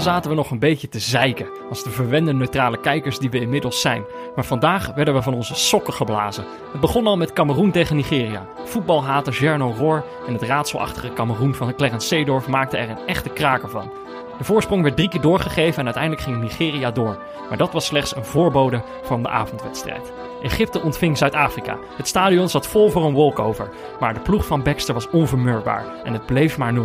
Zaten we nog een beetje te zeiken, als de verwende neutrale kijkers die we inmiddels zijn. Maar vandaag werden we van onze sokken geblazen. Het begon al met Cameroen tegen Nigeria. Voetbalhater Jerno Roor en het raadselachtige Cameroen van Clarence Seedorf maakten er een echte kraker van. De voorsprong werd drie keer doorgegeven en uiteindelijk ging Nigeria door. Maar dat was slechts een voorbode van de avondwedstrijd. Egypte ontving Zuid-Afrika. Het stadion zat vol voor een walkover. Maar de ploeg van Baxter was onvermurbaar en het bleef maar 0-0.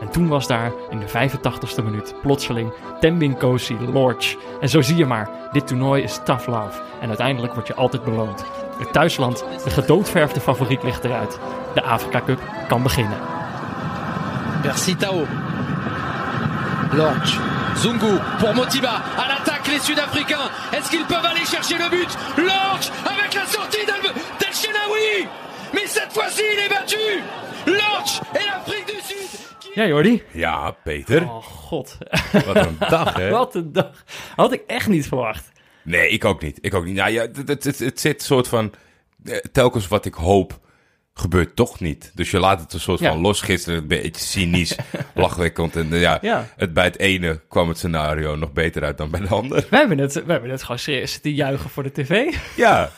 En toen was daar in de 85ste minuut plotseling Tembin Kosi Lorch. En zo zie je maar, dit toernooi is tough love. En uiteindelijk word je altijd beloond. Het thuisland, de gedoodverfde favoriet ligt eruit. De Afrika Cup kan beginnen. Merci Tao. Lorch. Zungu pour Motiba. À l'attaque les Sud-Africains. Est-ce qu'ils peuvent aller chercher le but? Lorch avec la sortie d'El. Mais cette fois-ci il est battu. Lorch et l'Afrique du Sud. Ja, Jordi? Ja, Peter. Oh, god. Wat een dag, hè? Wat een dag. Had ik echt niet verwacht. Nee, ik ook niet. Ik ook niet. Nou ja, het, het, het, het zit soort van... eh, Telkens wat ik hoop, gebeurt toch niet. Dus je laat het een soort Ja. van los gisteren. Een beetje cynisch, lachwekkend. En ja, Ja. Het, bij het ene kwam het scenario nog beter uit dan bij de ander. We hebben het, we hebben het gewoon serieus te juichen voor de tv. Ja.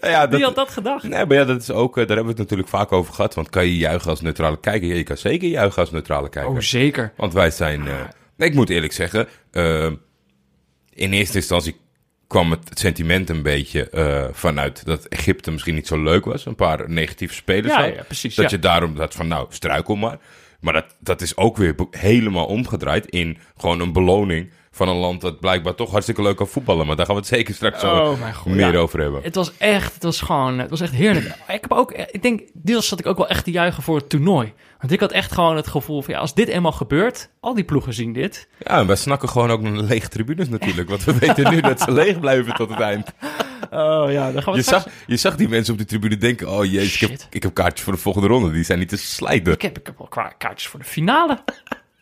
Ja, Wie had dat gedacht? Nee, maar ja, dat is ook, eh, daar hebben we het natuurlijk vaak over gehad. Want kan je juichen als neutrale kijker? Ja, je kan zeker juichen als neutrale kijker. Oh, zeker. Want wij zijn. eh, nee, ik moet eerlijk zeggen. eh, in eerste instantie kwam het sentiment een beetje eh, vanuit dat Egypte misschien niet zo leuk was. Een paar negatieve spelers. Ja, had. ja, precies, Dat ja. je daarom dat van nou, struikel maar. Maar dat, dat is ook weer helemaal omgedraaid in gewoon een beloning van een land dat blijkbaar toch hartstikke leuk kan voetballen. Maar daar gaan we het zeker straks Oh, god, meer ja. over hebben. Het was echt, het was gewoon, het was echt heerlijk. Ik heb ook, ik denk, deels zat ik ook wel echt te juichen voor het toernooi. Want ik had echt gewoon het gevoel van, ja, als dit eenmaal gebeurt, al die ploegen zien dit. Ja, en wij snakken gewoon ook naar lege tribunes natuurlijk. Want we weten nu dat ze leeg blijven tot het eind. Oh ja, dan gaan we Je straks- zag, je zag die mensen op de tribune denken... oh jezus, ik heb, ik heb kaartjes voor de volgende ronde. Die zijn niet te slijten. Ik heb, ik heb kaartjes voor de finale.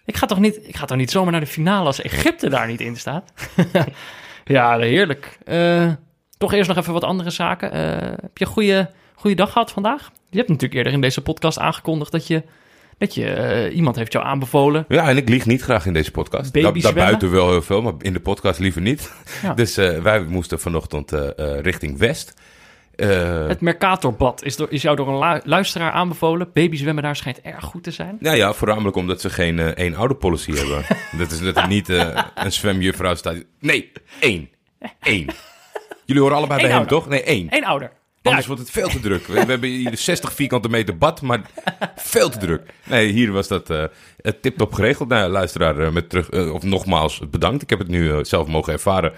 ik, ga toch niet, ik ga toch niet zomaar naar de finale als Egypte daar niet in staat? ja, heerlijk. Eh, toch eerst nog even wat andere zaken. Eh, heb je een goede, goede dag gehad vandaag? Je hebt natuurlijk eerder in deze podcast aangekondigd dat je... Je, eh, iemand heeft jou aanbevolen. Ja, en ik lieg niet graag in deze podcast. Baby Da- zwemmen? Daarbuiten wel heel veel, maar in de podcast liever niet. Ja. Dus eh, wij moesten vanochtend eh, richting West. Het Mercatorbad is, door, is jou door een lu- luisteraar aanbevolen. Babyzwemmen daar schijnt erg goed te zijn. nou ja, voornamelijk omdat ze geen één oude policy hebben. dat is dat er niet een zwemjuffrouw staat. Nee, één. Eén. Jullie horen allebei Eén bij hem, toch? Nee, één. Eén ouder. Anders wordt het veel te druk. We, we hebben hier 60 vierkante meter bad, maar veel te druk. Nee, hier was dat eh tip-top geregeld. Nou, luisteraar, eh, met terug, eh, of nogmaals bedankt. Ik heb het nu zelf mogen ervaren.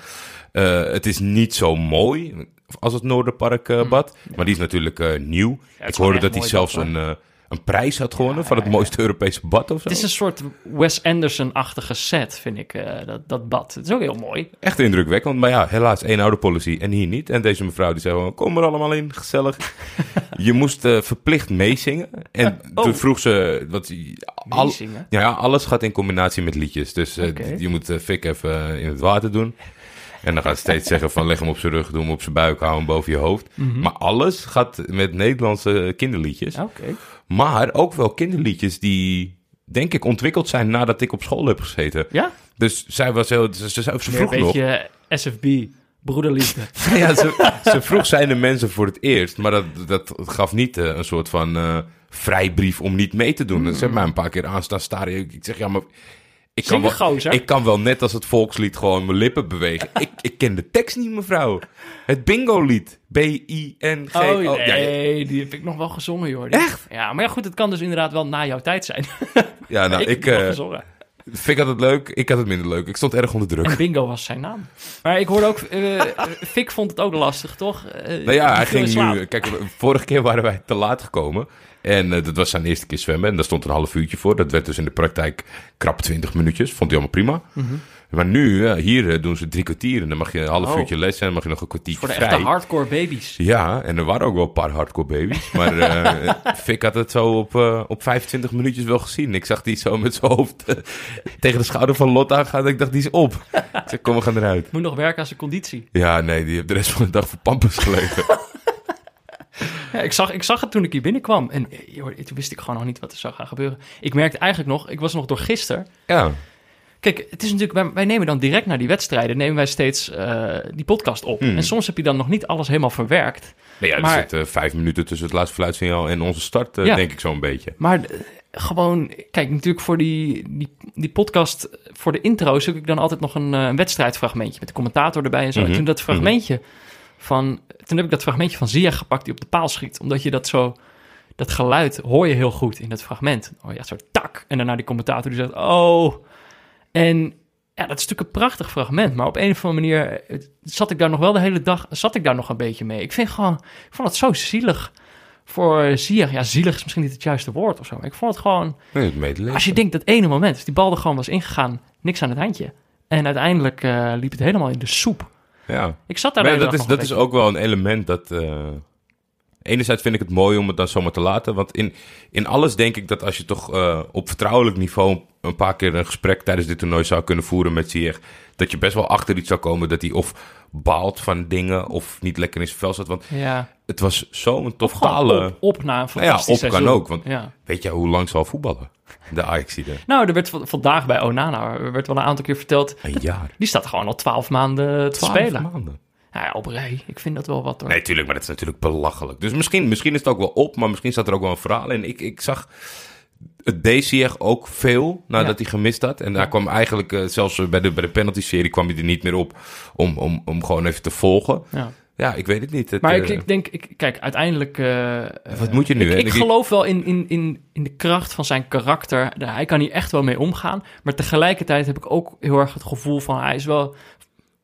Het is niet zo mooi als het Noorderpark eh, bad. Maar die is natuurlijk nieuw. Ik hoorde dat hij zelfs bad, een, een prijs had gewonnen van het mooiste Europese bad of zo. Het is een soort Wes Anderson-achtige set, vind ik, eh, dat, dat bad. Het is ook heel mooi. Echt indrukwekkend. Maar ja, helaas één oude policy en hier niet. En deze mevrouw die zei gewoon, kom er allemaal in, gezellig. je moest eh, verplicht meezingen. En oh. toen vroeg ze... Wat, al, ja, alles gaat in combinatie met liedjes. Dus eh, je moet Fik even in het water doen. En dan gaat ze steeds zeggen van leg hem op zijn rug, doe hem op zijn buik, hou hem boven je hoofd. Mhm. Maar alles gaat met Nederlandse kinderliedjes. Oké. Maar ook wel kinderliedjes die, denk ik, ontwikkeld zijn nadat ik op school heb gezeten. Ja? Dus zij was heel... Ze, ze, ze vroeg een nog... beetje SFB, broederliefde. Ja, ze, ze vroeg zijn de mensen voor het eerst, maar dat, dat gaf niet eh, een soort van eh, vrijbrief om niet mee te doen. Ze hebben mij een paar keer aanstaan staren. Ik, ik zeg, ja, maar ik kan, wel, gozer. ik kan wel net als het volkslied gewoon mijn lippen bewegen. ik, ik ken de tekst niet, mevrouw. Het bingo-lied. B-I-N-G-O. Oh Ja, ja, nee, die heb ik nog wel gezongen, joh. Echt? Ja, maar ja, goed, het kan dus inderdaad wel na jouw tijd zijn. ja, nou, ik, ik, heb eh gezongen. Fik had het leuk, ik had het minder leuk. Ik stond erg onder druk. En Bingo was zijn naam. Maar ik hoorde ook, eh Fik vond het ook lastig, toch? Eh, Nou ja, hij ging nu... Kijk, vorige keer waren wij te laat gekomen. En eh, dat was zijn eerste keer zwemmen. En daar stond een half uurtje voor. Dat werd dus in de praktijk krap 20 minuutjes. Vond hij allemaal prima. Mhm. Maar nu, hier doen ze drie kwartier. En dan mag je een half Oh. uurtje les en dan mag je nog een kwartiertje Voor de vrij. echte hardcore baby's. Ja, en er waren ook wel een paar hardcore baby's. Maar eh Fik had het zo op, eh, op 25 minuutjes wel gezien. Ik zag die zo met zijn hoofd eh, tegen de schouder van Lot aangaan. Ik dacht, die is op. Ik zei, kom, we gaan eruit. Moet nog werken aan zijn conditie. Ja, nee, die heeft de rest van de dag voor pampers gelegen. Ja, ik, zag, ik zag het toen ik hier binnenkwam. En joh, toen wist ik gewoon nog niet wat er zou gaan gebeuren. Ik merkte eigenlijk nog, ik was nog door gisteren. ja. Kijk, het is natuurlijk, wij, wij nemen dan direct naar die wedstrijden, nemen wij steeds eh, die podcast op. Hmm. En soms heb je dan nog niet alles helemaal verwerkt. Nee, ja, er Maar- zit eh, vijf minuten tussen het laatste fluitsignaal en onze start, eh, Ja. denk ik zo'n beetje. Maar gewoon, kijk, natuurlijk voor die, die, die podcast, voor de intro zoek ik dan altijd nog een, een wedstrijdfragmentje met de commentator erbij en zo. Mhm, En toen dat fragmentje van, toen heb ik dat fragmentje van Zia gepakt die op de paal schiet. Omdat je dat zo, dat geluid hoor je heel goed in dat fragment. Oh ja, zo tak. En daarna die commentator die zegt, oh. En ja, dat is natuurlijk een prachtig fragment. Maar op een of andere manier zat ik daar nog wel de hele dag, zat ik daar nog een beetje mee. Ik vind gewoon, ik vond het zo zielig voor Ziyech. Ja, zielig is misschien niet het juiste woord of zo. Maar ik vond het gewoon, Nee, als je denkt dat ene moment, als die bal er gewoon was ingegaan, niks aan het handje. En uiteindelijk eh, liep het helemaal in de soep. Ja. Ik zat daar Maar dat is, dat is ook wel een element dat... eh, enerzijds vind ik het mooi om het dan zomaar te laten. Want in, in alles denk ik dat als je toch eh, op vertrouwelijk niveau... een paar keer een gesprek tijdens dit toernooi zou kunnen voeren met Ziyech... dat je best wel achter iets zou komen dat hij of baalt van dingen... of niet lekker in zijn vel zat. Want Ja, het was zo'n totale... op, op na een Nou ja, op kan seizoen. ook. Want Ja. weet je hoe lang zal voetballen? De ajax er Nou, er werd vandaag bij Onana er werd wel een aantal keer verteld... Een jaar. Die staat gewoon al twaalf maanden te spelen. maanden. Ja, ja, op rij. Ik vind dat wel wat hoor. Nee, tuurlijk, maar dat is natuurlijk belachelijk. Dus misschien, misschien is het ook wel op, maar misschien staat er ook wel een verhaal in. Ik, ik zag het deed Ziyech ook veel nadat Ja. hij gemist had. En daar kwam eigenlijk, eh, zelfs bij de, bij de penalty-serie, kwam hij er niet meer op om, om, om gewoon even te volgen. Ja. Ja, ik weet het niet. Het, Maar eh, ik, ik denk, ik, kijk, uiteindelijk... eh, Wat moet je nu, Ik, ik Ik- geloof wel in, in, in, in de kracht van zijn karakter. Hij kan hier echt wel mee omgaan. Maar tegelijkertijd heb ik ook heel erg het gevoel van... Hij is wel...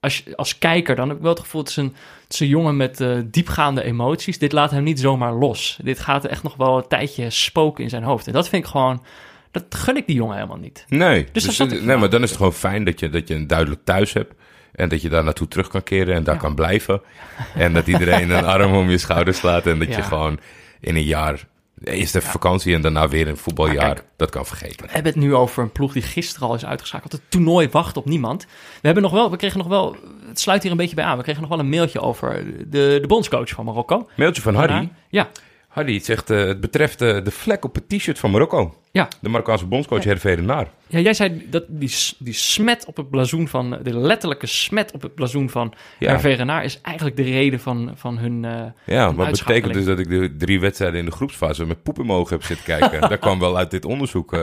Als, als kijker dan heb ik wel het gevoel... Het is een, het is een jongen met eh, diepgaande emoties. Dit laat hem niet zomaar los. Dit gaat echt nog wel een tijdje spoken in zijn hoofd. En dat vind ik gewoon... Dat gun ik die jongen helemaal niet. Nee, Dus ik nee maar dan is het gewoon fijn dat je, dat je een duidelijk thuis hebt. En dat je daar naartoe terug kan keren en daar Ja. kan blijven. En dat iedereen een arm om je schouder slaat. En dat je gewoon in een jaar, eerst even vakantie en daarna weer een voetbaljaar, kijk, dat kan vergeten. We hebben het nu over een ploeg die gisteren al is uitgeschakeld. Het toernooi wacht op niemand. We, hebben nog wel, we kregen nog wel... Het sluit hier een beetje bij aan. We kregen nog wel een mailtje over de, de bondscoach van Marokko. Mailtje van Harry. Ja, Harry het zegt, eh, het betreft eh, de vlek op het t-shirt van Marokko. ja. De Marokkaanse bondscoach Hervé Renard. Ja, jij zei dat die, die smet op het blazoen van... De letterlijke smet op het blazoen van Ja. Hervé Renard... is eigenlijk de reden van, van hun... eh, Ja, wat betekent dus dat ik de drie wedstrijden in de groepsfase met poep in mijn ogen heb zitten kijken. Daar kwam wel uit dit onderzoek.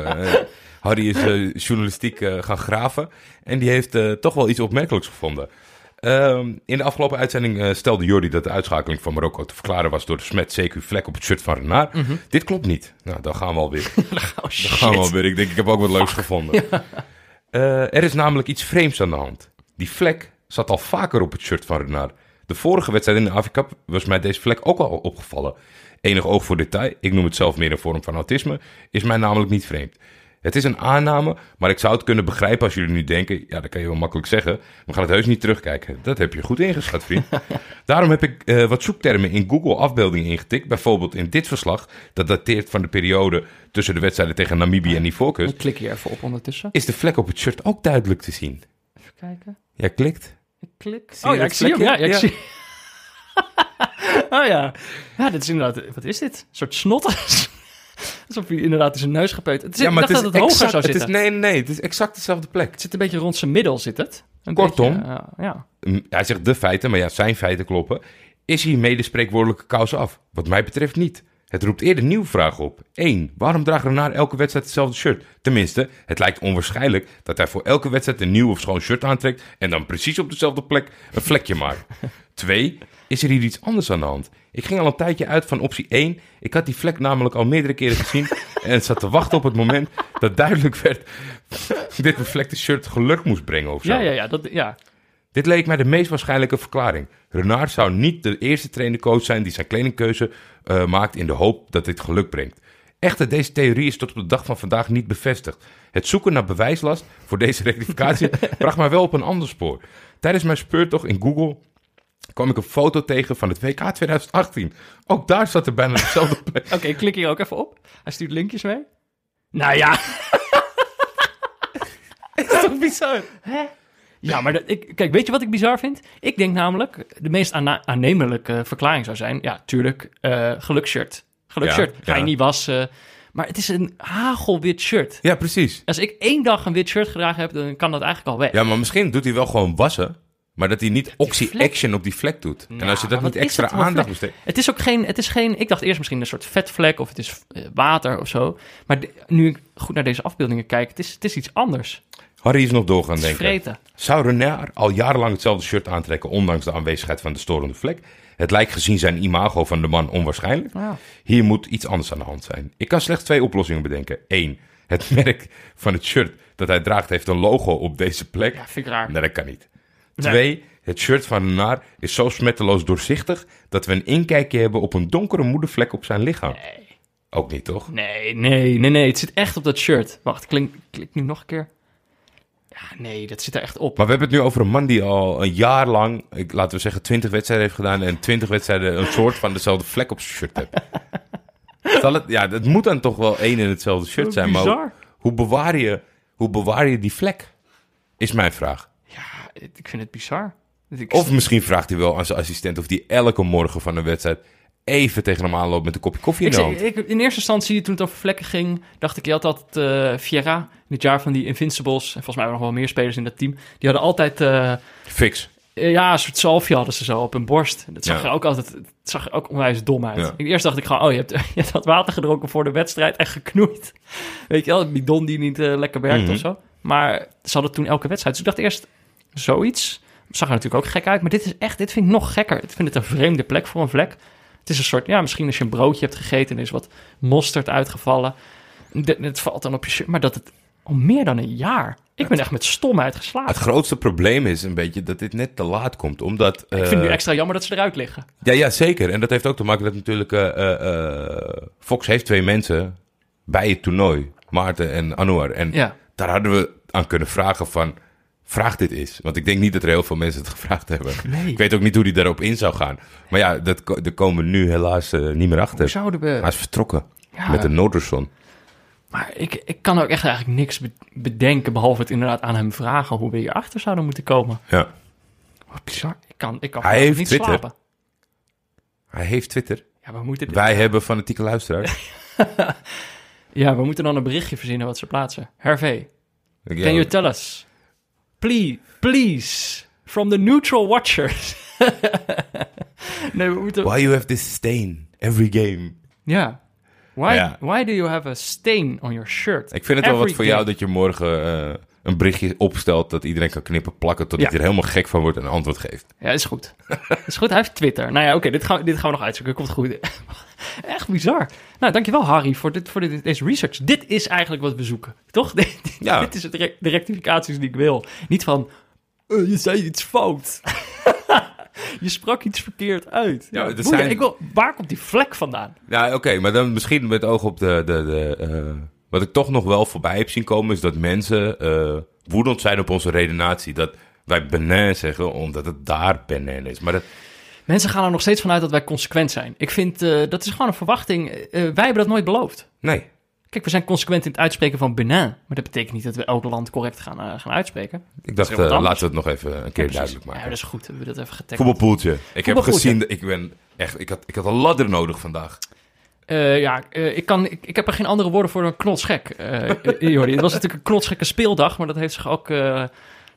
Harry is journalistiek gaan graven en die heeft toch wel iets opmerkelijks gevonden. Ehm, in de afgelopen uitzending eh, stelde Jordi dat de uitschakeling van Marokko te verklaren was door de smet CQ vlek op het shirt van Renard. Dit klopt niet. Nou, dan gaan we alweer. Dan shit. gaan we alweer. Ik denk, ik heb ook wat leuks gevonden. Eh, er is namelijk iets vreemds aan de hand. Die vlek zat al vaker op het shirt van Renard. De vorige wedstrijd in de Cup was mij deze vlek ook al opgevallen. Enig oog voor detail, ik noem het zelf meer een vorm van autisme, is mij namelijk niet vreemd. Het is een aanname, maar ik zou het kunnen begrijpen als jullie nu denken... ja, dat kan je wel makkelijk zeggen, we gaan het heus niet terugkijken. Dat heb je goed ingeschat, vriend. Daarom heb ik eh, wat zoektermen in Google afbeeldingen ingetikt. Bijvoorbeeld in dit verslag, dat dateert van de periode... tussen de wedstrijden tegen Namibië en Ivoorkust... Ik klik hier even op ondertussen. is de vlek op het shirt ook duidelijk te zien. Even kijken. Jij klikt. Ik klik. Zie oh ja, ik zie hem. Ja, ja, ik Ja. zie... oh ja. Ja, dit is inderdaad... Wat is dit? Een soort snot? Alsof hij inderdaad in zijn neus gepeut. Het is, ik dacht dat het hoger exact- zou het zitten. is, nee, nee, het is exact dezelfde plek. Het zit een beetje rond zijn middel, zit het? Een Kortom. beetje, ja, ja. Mm, Hij zegt de feiten, maar ja, zijn feiten kloppen. Is hiermee de spreekwoordelijke kous af? Wat mij betreft niet. Het roept eerder nieuwe vragen op. 1. Waarom draagt Renard elke wedstrijd hetzelfde shirt? Tenminste, het lijkt onwaarschijnlijk dat hij voor elke wedstrijd een nieuw of schoon shirt aantrekt en dan precies op dezelfde plek een vlekje maakt. 2. Is er hier iets anders aan de hand? Ik ging al een tijdje uit van optie 1. Ik had die vlek namelijk al meerdere keren gezien en zat te wachten op het moment dat duidelijk werd dit bevlekte shirt geluk moest brengen of zo. Ja, ja, ja, dat, ja. Dit leek mij de meest waarschijnlijke verklaring. Renard zou niet de eerste trainercoach zijn die zijn kledingkeuze eh, maakt in de hoop dat dit geluk brengt. Echter, deze theorie is tot op de dag van vandaag niet bevestigd. Het zoeken naar bewijslast voor deze rectificatie bracht mij wel op een ander spoor. Tijdens mijn speurtocht in Google kwam ik een foto tegen van het WK 2018. Ook daar zat er bijna dezelfde plek. Oké, ik klik hier ook even op. Hij stuurt linkjes mee. Nou ja. is toch bizar? Ja, maar dat, ik, kijk, weet je wat ik bizar vind? Ik denk namelijk, de meest aannemelijke verklaring zou zijn... Ja, tuurlijk, eh gelukshirt. Gelukshirt. Ja, Ga je ja. niet wassen. Maar het is een hagelwit shirt. Ja, precies. Als ik één dag een wit shirt gedragen heb, dan kan dat eigenlijk al weg. Ja, maar misschien doet hij wel gewoon wassen. Maar dat hij niet oxy vlek. action op die vlek doet. en als je dat niet extra aandacht besteedt. Het is ook geen, het is geen, ik dacht eerst misschien een soort vetvlek of het is eh, water of zo. Maar nu ik goed naar deze afbeeldingen kijk, het is, het is iets anders. Harry is nog door gaan denken. vreten. Zou Renard al jarenlang hetzelfde shirt aantrekken, ondanks de aanwezigheid van de storende vlek? Het lijkt gezien zijn imago van de man onwaarschijnlijk. Ja. Hier moet iets anders aan de hand zijn. Ik kan slechts twee oplossingen bedenken. Eén, het merk van het shirt dat hij draagt heeft een logo op deze plek. Ja, vind ik raar. Nee, dat kan niet. Nee. Twee, het shirt van Renard is zo smetteloos doorzichtig dat we een inkijkje hebben op een donkere moedervlek op zijn lichaam. Ook niet, toch? Nee, nee, nee, nee. Het zit echt op dat shirt. Wacht, klik nu nog een keer. Ja, nee, dat zit er echt op. Maar we hebben het nu over een man die al een jaar lang, ik, laten we zeggen, 20 wedstrijden heeft gedaan en 20 wedstrijden een soort van dezelfde vlek op zijn shirt. Zal het, ja, het moet dan toch wel één en hetzelfde shirt zijn, maar Bizar. hoe bewaar je, hoe bewaar je die vlek? Is mijn vraag. Ja, ik vind het bizar. Ik, Of misschien vraagt hij wel aan zijn assistent of die elke morgen van een wedstrijd even tegen hem aanloopt met een kopje koffie in ik, de zei- hand. ik, in eerste instantie, toen het over vlekken ging, dacht ik, je had altijd eh Vieira, in het jaar van die Invincibles, en volgens mij waren er nog wel meer spelers in dat team, die hadden altijd, eh, Fix. eh, ja, een soort zalfje hadden ze zo op hun borst. Dat zag Ja. er ook altijd, het zag er ook onwijs dom uit. Ja. Ik, eerst dacht ik gewoon, oh, je hebt, je hebt wat water gedronken voor de wedstrijd en geknoeid. Weet je wel, een bidon die niet lekker werkt Mhm. of zo. Maar ze hadden toen elke wedstrijd. Dus ik dacht eerst, zoiets. Zag er natuurlijk ook gek uit, maar dit is echt, dit vind ik nog gekker. Ik vind het een vreemde plek voor een vlek. Het is een soort, ja, misschien als je een broodje hebt gegeten en er is wat mosterd uitgevallen. Het valt dan op je shirt, maar dat het al meer dan een jaar. Ik ben echt met stomheid geslagen. Het grootste probleem is een beetje dat dit net te laat komt, omdat... ik vind het nu eh, extra jammer dat ze eruit liggen. Ja, ja, zeker. En dat heeft ook te maken dat natuurlijk eh, eh, Fox heeft twee mensen bij het toernooi, Maarten en Anouar. En Ja. daar hadden we aan kunnen vragen van, vraag dit eens. Want ik denk niet dat er heel veel mensen het gevraagd hebben. Nee. Ik weet ook niet hoe die daarop in zou gaan. Maar ja, dat, daar komen we nu helaas eh, niet meer achter. Hoe zouden we... Hij is vertrokken Ja. met de Noorderson. Maar ik, ik kan ook echt eigenlijk niks be- bedenken, behalve het inderdaad aan hem vragen hoe we hierachter zouden moeten komen. Ja. Wat bizar. Ik kan, ik kan Hij heeft niet Twitter. slapen. Hij heeft Twitter. Ja, we moeten, Wij hebben fanatieke luisteraars. ja, we moeten dan een berichtje verzinnen wat ze plaatsen. Hervé, can you tell us? Please, please, from the neutral watchers. nee, we moeten... Why you have this stain every game? Ja. Why, Ja. why do you have a stain on your shirt? Ik vind het wel wat voor game. jou dat je morgen eh, een berichtje opstelt dat iedereen kan knippen, plakken, totdat Ja. je er helemaal gek van wordt en een antwoord geeft. Ja, is goed. is goed, hij heeft Twitter. Nou ja, oké, dit, gaan, we- dit gaan we nog uitzoeken. Komt goed. Echt bizar. Nou, dankjewel Harry voor, dit, voor dit, deze research. Dit is eigenlijk wat we zoeken, toch? Dit, Ja. dit is het de rectificaties die ik wil. Niet van, eh, je zei iets fout. je sprak iets verkeerd uit. Ja, Ja, boeien. zijn- ik wil, waar komt die vlek vandaan? Ja, oké, maar dan misschien met oog op de... de, de eh, wat ik toch nog wel voorbij heb zien komen, is dat mensen eh, woedend zijn op onze redenatie. Dat wij Benin zeggen, omdat het daar Benin is. Maar dat, Mensen gaan er nog steeds vanuit dat wij consequent zijn. Ik vind, eh, dat is gewoon een verwachting. Eh, wij hebben dat nooit beloofd. nee. Kijk, we zijn consequent in het uitspreken van Benin. Maar dat betekent niet dat we elk land correct gaan, gaan uitspreken. Ik dacht, laten we het nog even een keer duidelijk Ja, maken. dat is goed. Hebben we dat even getagd. Voetbalpoeltje. Ik heb gezien, ik ben echt, ik had, ik had een ladder nodig vandaag. Eh, ja, eh, ik, kan, ik, ik heb er geen andere woorden voor dan knotsgek, Jordi. Het was natuurlijk een knotsgekke speeldag, maar dat heeft zich ook,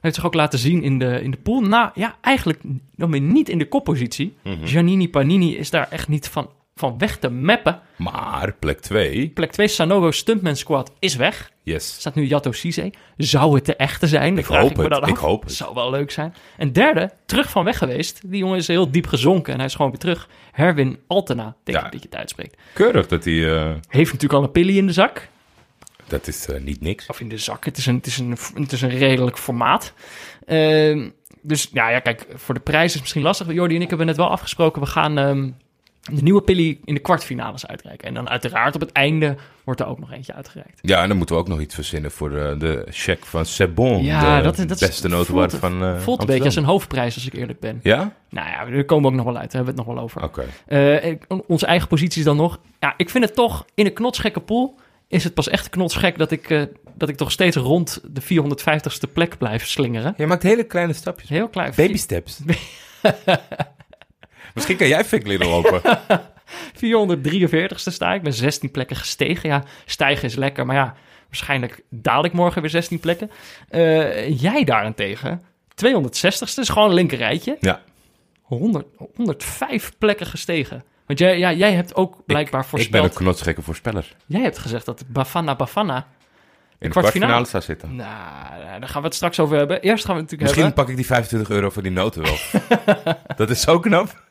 heeft zich ook laten zien in de, in de pool. Nou ja, eigenlijk dan weer niet in de koppositie. Mhm. Giannini Panini is daar echt niet van, van weg te mappen. Maar plek 2, Plek 2, Sanogo Stuntman Squad is weg. yes. staat nu Jato Cisse. Zou het de echte zijn? Ik hoop me het, dan ik hoop het. Zou wel leuk zijn. En derde, terug van weg geweest. Die jongen is heel diep gezonken en hij is gewoon weer terug. Herwin Altena, denk Ja. ik dat je het uitspreekt. Keurig dat hij, eh, Heeft natuurlijk al een pillie in de zak. dat is eh, niet niks. Of in de zak. Het is een, het is een, het is een redelijk formaat. Ehm, dus ja, ja, kijk, voor de prijs is het misschien lastig. Jordi en ik hebben het wel afgesproken. We gaan ehm, de nieuwe pillie in de kwartfinales uitreiken. En dan uiteraard op het einde wordt er ook nog eentje uitgereikt. Ja, en dan moeten we ook nog iets verzinnen voor de, de check van Sebon. Ja, de dat, is- dat is- beste notenwaard voelt- van eh Voelt een beetje als een hoofdprijs, als ik eerlijk ben. Ja? Nou ja, daar komen we ook nog wel uit. Daar hebben we het nog wel over. Oké. Eh, onze eigen posities dan nog. Ja, ik vind het toch in een knotsgekke pool. Is het pas echt knotsgek dat ik, eh, dat ik toch steeds rond de 450ste plek blijf slingeren. Je maakt hele kleine stapjes. Heel klein. Baby steps. Misschien kan jij fik leren lopen. 443ste sta ik, ben 16 plekken gestegen. Ja, stijgen is lekker, maar ja, waarschijnlijk daal ik morgen weer 16 plekken. Eh, jij daarentegen, 260ste, is gewoon een linker rijtje. Ja. 100, 105 plekken gestegen. Want jij, ja, jij hebt ook blijkbaar Ik ben voorspeld... een knotsgekke voorspeller. Jij hebt gezegd dat Bafana Bafana... In de kwartfinale. zou zitten. Nou, daar gaan we het straks over hebben. Eerst gaan we het natuurlijk Misschien hebben... pak ik die 25 euro voor die noten wel. dat is zo knap.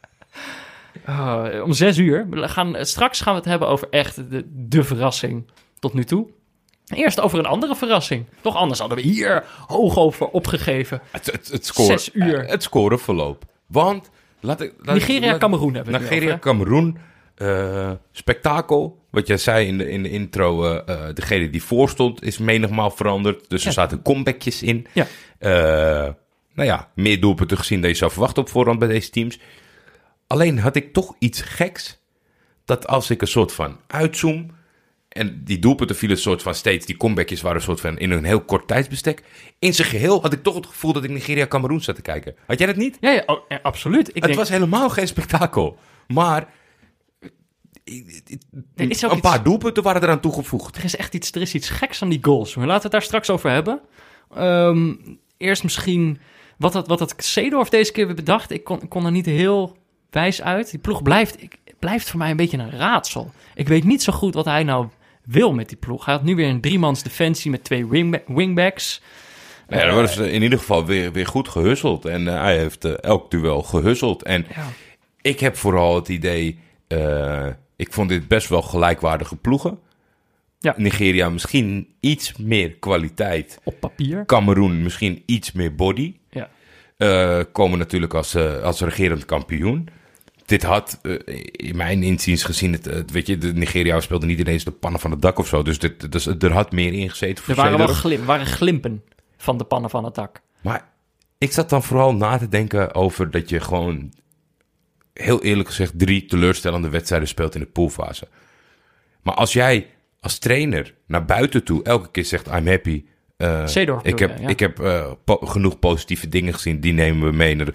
Oh, om zes uur. We gaan, straks gaan we het hebben over echt de, de verrassing tot nu toe. Eerst over een andere verrassing. Toch anders hadden we hier hoog over opgegeven. Het, het, het, score, Zes uur. Het scoreverloop. Want, laat ik... Laat Nigeria, Cameroen hebben we Nigeria? Cameroen. eh, spektakel. Wat jij zei in de, in de intro. eh, degene die voorstond is menigmaal veranderd. Dus er Ja. zaten comebackjes in. Ja. Nou ja, meer doelpunten gezien dan je zou verwachten op voorhand bij deze teams. Alleen had ik toch iets geks. Dat als ik een soort van uitzoom. En die doelpunten vielen een soort van steeds. Die comebackjes waren een soort van in een heel kort tijdsbestek. In zijn geheel had ik toch het gevoel dat ik Nigeria-Cameroen zat te kijken. Had jij dat niet? Ja, ja, oh, absoluut. Ik het denk, was helemaal geen spektakel. Maar. Er is ook een iets- paar doelpunten waren eraan toegevoegd. er is echt iets, er is iets geks aan die goals. Maar laten we het daar straks over hebben. Ehm, eerst misschien wat had, wat had Seedorf deze keer weer bedacht. Ik kon, ik kon er niet heel wijs uit. Die ploeg blijft, ik, blijft voor mij een beetje een raadsel. Ik weet niet zo goed wat hij nou wil met die ploeg. Hij had nu weer een driemans defensie met twee wingba- wingbacks. Ja, dat was in ieder geval weer, weer goed gehusseld. En eh, hij heeft eh, elk duel gehusseld. En Ja. ik heb vooral het idee. eh, ik vond dit best wel gelijkwaardige ploegen. Ja. Nigeria misschien iets meer kwaliteit. Op papier. Cameroen misschien iets meer body. Ja. Eh, komen natuurlijk als, eh, als regerend kampioen. Dit had, eh, in mijn inziens gezien, het, weet je, de Nigeria speelde niet ineens de pannen van het dak of zo. Dus, dit, dus er had meer ingezeten voor Er waren wel glim, waren glimpen van de pannen van het dak. Maar ik zat dan vooral na te denken over dat je gewoon, heel eerlijk gezegd, drie teleurstellende wedstrijden speelt in de poolfase. Maar als jij als trainer naar buiten toe elke keer zegt, I'm happy. Seedorf ik heb, je, ja. ik heb eh, po- genoeg positieve dingen gezien, die nemen we mee. naar de-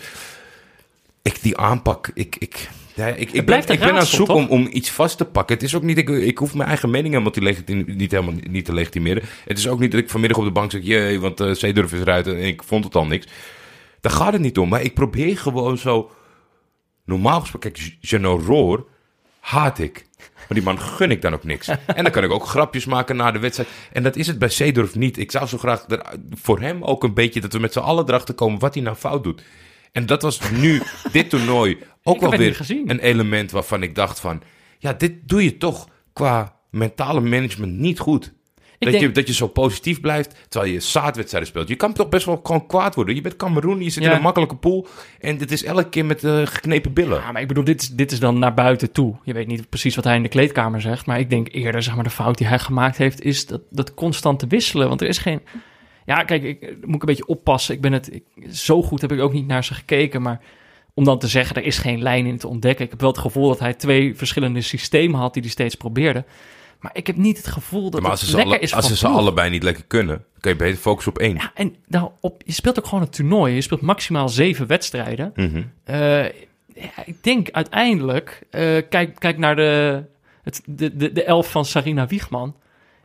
Ik, die aanpak, ik, ik, ja, ik, ik, ben, ik ben aan zoeken om, om iets vast te pakken. Het is ook niet, ik, ik hoef mijn eigen mening helemaal te, niet, helemaal niet te legitimeren. Het is ook niet dat ik vanmiddag op de bank zeg, jee, want uh, Zeedorf is eruit en ik vond het al niks. Daar gaat het niet om, maar ik probeer gewoon zo... Normaal gesproken, kijk, Geno Roor haat ik. Maar die man gun ik dan ook niks. En dan kan ik ook grapjes maken na de wedstrijd. En dat is het bij Zeedorf niet. Ik zou zo graag er, voor hem ook een beetje... dat we met z'n allen erachter komen wat hij nou fout doet. En dat was nu, dit toernooi, ook wel weer een element waarvan ik dacht van... Ja, dit doe je toch qua mentale management niet goed. Dat, denk- je, dat je zo positief blijft terwijl je zaadwedstrijden speelt. Je kan toch best wel gewoon kwaad worden. Je bent Cameroen, je zit Ja. in een makkelijke pool. En dit is elke keer met eh, geknepen billen. Ja, maar ik bedoel, dit is, dit is dan naar buiten toe. Je weet niet precies wat hij in de kleedkamer zegt. Maar ik denk eerder, zeg maar, de fout die hij gemaakt heeft... is dat, dat constant te wisselen. Want er is geen... Ja, kijk, ik eh, moet ik een beetje oppassen. Ik ben het... Ik, zo goed heb ik ook niet naar ze gekeken. Maar om dan te zeggen, er is geen lijn in te ontdekken. Ik heb wel het gevoel dat hij twee verschillende systemen had... die hij steeds probeerde. Maar ik heb niet het gevoel dat maar als het ze, ze, lekker alle- is als ze ze allebei niet lekker kunnen, kan je beter focussen op één. Ja, en nou, op, je speelt ook gewoon een toernooi. Je speelt maximaal zeven wedstrijden. Mhm. Eh, ja, ik denk uiteindelijk, eh, kijk, kijk naar de, het, de, de, de elf van Sarina Wiegman.